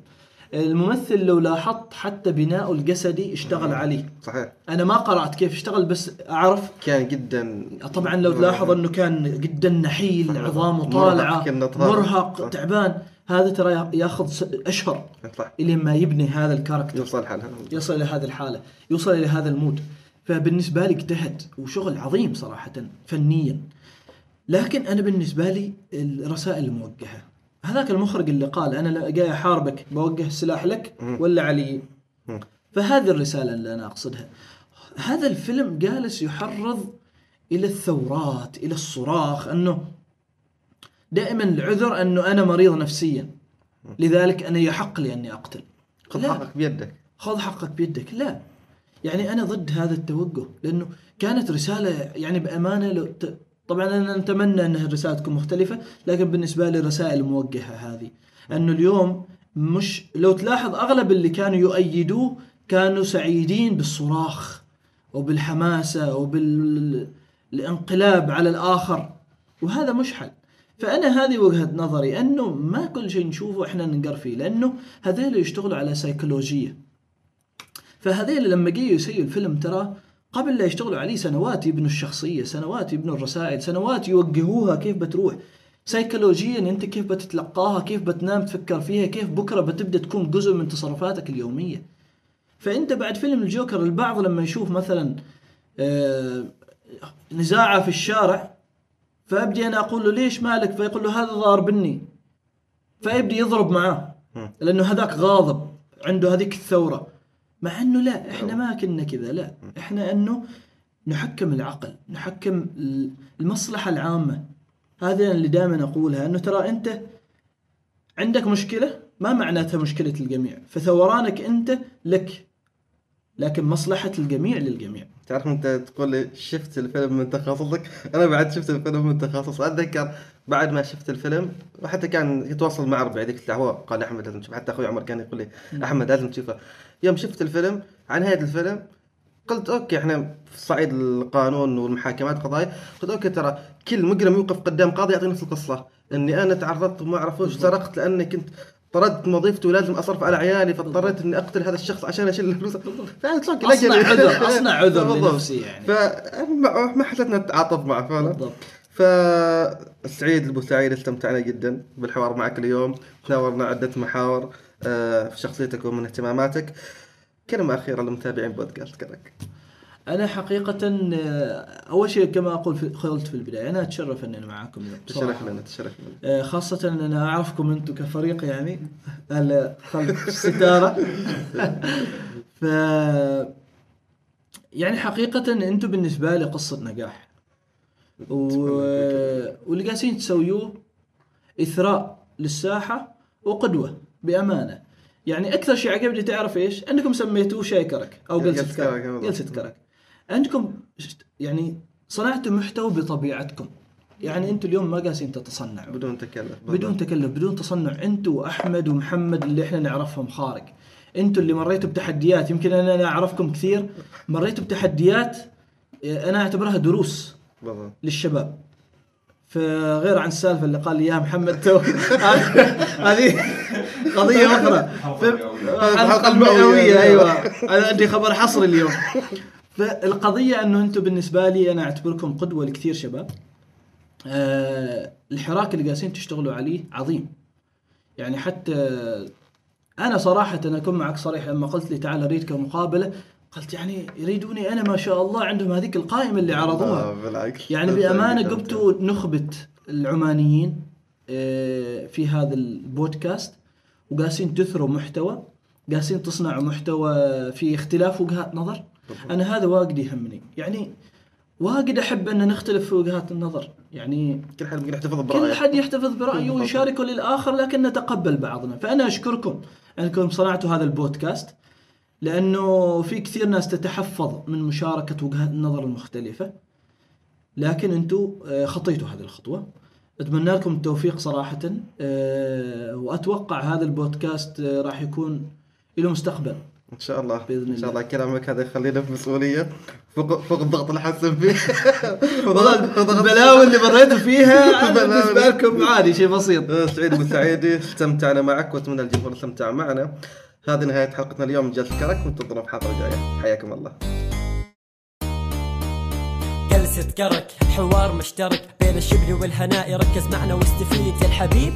الممثل لو لاحظت حتى بناؤه الجسدي اشتغل عليه. صحيح. أنا ما قرأت كيف اشتغل بس أعرف كان جدا طبعا لو تلاحظ إنه كان جدا نحيل عظامه مرهق، طالعة طالع. مرهق صح. تعبان. هذا ترى ياخذ أشهر صح. الين ما يبني هذا ال character. يوصل حالها يصل إلى هذه الحالة يوصل إلى هذا ال mood. فبالنسبة لي اجتهد وشغل عظيم صراحة فنيا. لكن أنا بالنسبة لي الرسائل الموجهة. هذاك المخرج اللي قال أنا جاي أحاربك بوجه السلاح لك ولا علي. فهذه الرسالة اللي أنا أقصدها. هذا الفيلم جالس يحرض إلى الثورات إلى الصراخ أنه دائما العذر أنه أنا مريض نفسيا. لذلك أنا يحق لي اني أقتل. خذ. حقك بيدك. خذ حقك بيدك. لا. يعني أنا ضد هذا التوجه لأنه كانت رسالة يعني بأمانة لو ت... طبعا أنا نتمنى أن الرساله تكون مختلفة لكن بالنسبة لي الرسائل موجهه هذه. انه اليوم مش لو تلاحظ أغلب اللي كانوا يؤيدوه كانوا سعيدين بالصراخ وبالحماسة وبالانقلاب على الآخر وهذا مش حل فأنا هذه وجهة نظري أنه ما كل شيء نشوفه إحنا ننقر فيه لأنه هذول يشتغلوا على سيكولوجية. فهذيل لما جيوا يسووا الفيلم ترى قبل لا يشتغلوا عليه سنوات يبنوا الشخصية سنوات يبنوا الرسائل سنوات يوجهوها كيف بتروح. سيكولوجيا أنت كيف بتتلقاها كيف بتنام تفكر فيها كيف بكرة بتبدأ تكون جزء من تصرفاتك اليومية. فأنت بعد فيلم الجوكر البعض لما يشوف مثلا آه، نزاعة في الشارع فأبدي أنا أقول له ليش مالك؟ فيقول له هذا ضاربني فيبدي يضرب معاه لأنه هذاك غاضب عنده هذيك الثورة. مع إنه لا إحنا ما كنا كذا لا. إحنا إنه نحكم العقل نحكم ال- المصلحة العامة. هذا اللي دائما أقولها إنه ترى أنت عندك مشكلة ما معناتها مشكلة الجميع. فثورانك أنت لك لكن مصلحة الجميع للجميع. تعرف أنت تقول لي شفت الفيلم من تخصصك؟ أنا بعد شفت الفيلم من تخصص. أتذكر بعد ما شفت الفيلم وحتى كان يتواصل مع ربعي ذيك الدعوه قال أحمد لازم تشوف حتى أخوي عمر كان يقول لي أحمد لازم تشوفه. يوم شفت الفيلم عن نهايه الفيلم قلت okay إحنا في صعيد القانون والمحاكمات القضايا قلت okay ترى كل مجرم يوقف قدام قاضي يعطي نفس القصة. إني أنا تعرضت وما اعرف وش سرقت لأني كنت طردت وظيفتي ولازم اصرف على عيالي فاضطريت إني أقتل هذا الشخص عشان أشيل الفلوس. فقلت أوكي أصنع لقني. عذر- أصنع عذر. لنفسي يعني. فما ما حسيت إني أتعاطف معه فعلا بالضبط. فسعيد أبو سعيد استمتعنا جدا بالحوار معك اليوم. تناولنا عدة محاور. في شخصيتك ومن اهتماماتك. كلمة أخيرة للمتابعين بودكاست كرك. أنا حقيقة آه، أول شيء كما أقول في قلت في البداية أنا أتشرف أني معاكم اليوم. تشرف. لنا تشرف لنا. آه، خاصة أن أنا أعرفكم أنتم كفريق يعني خلف الستارة. ف يعني حقيقة أنتم بالنسبة لي قصة نجاح. و... واللي قاعدين تسويوه إثراء للساحة وقدوة. بأمانة. يعني أكثر شيء عجبني تعرف إيش؟ أنكم سميتوه شاي كرك أو جلسة كرك، بالضبط. جلسة كرك عندكم يعني صنعتوا محتوى بطبيعتكم. يعني أنتم اليوم ما قاسين تتصنعوا. بدون تكلف بدون. تكلف بدون تصنع. أنتم وأحمد ومحمد اللي إحنا نعرفهم خارق أنتم اللي مريتوا بتحديات. يمكن أنا أعرفكم كثير. مريتوا بتحديات آه، أنا أعتبرها دروس بالضبط. للشباب. فغير عن السالفة اللي قال لي إياها محمد تو. هذه قضية أخرى. الحلقة المئوية أيوه. أنا عندي خبر حصري اليوم. فالقضية أنه أنتم بالنسبة لي أنا أعتبركم قدوة لكثير شباب. آه الحراك اللي قاعدين تشتغلوا عليه عظيم. يعني حتى أنا صراحة أنا أكون معك صريح لما قلت لي تعال أريدك مقابلة قلت يعني يريدوني أنا ما شاء الله عندهم هذيك القائمة اللي عرضوها. آه، بالعكس. يعني بأمانة جبتوا نخبه العمانيين آه، في هذا البودكاست. وقاسين تثروا محتوى قاسين تصنعوا محتوى في اختلاف وجهات نظر. أنا هذا واجد يهمني. يعني واجد أحب أن نختلف في وجهات النظر. يعني كل حد يحتفظ كل برأيه. حد يحتفظ برأيه. ويشاركه للآخر لكن نتقبل بعضنا. فأنا أشكركم أنكم صنعتوا هذا البودكاست لأنه في كثير ناس تتحفظ من مشاركة وجهات النظر المختلفة لكن أنتم آه، خطيتوا هذه الخطوة. أتمنى لكم التوفيق صراحة. آه، وأتوقع هذا البودكاست آه، راح يكون له مستقبل. إن شاء الله. بإذن إن شاء الله. الله كلامك هذا يخلينا في مسؤولية. فوق فوق الضغط اللي حاسين فيه. البلاوي اللي مريتوا فيها بالنسبة لكم عادي شيء بسيط. آه، سعيد ابو سعيدي استمتعنا معك وأتمنى الجمهور استمتع معنا. هذه نهاية حلقتنا اليوم من جلسة كرك. وانتظرونا في حلقه جاية حياكم الله. تذكرك حوار مشترك بين الشبل والهناء. ركز معنا واستفيد يا الحبيب.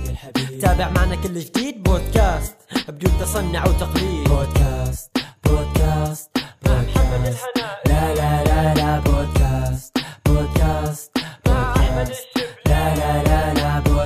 تابع معنا كل جديد. بودكاست بدون تصنع وتقليد. بودكاست بودكاست بودكاست. لا لا لا لا بودكاست بودكاست بودكاست. لا لا لا لا بودكاست.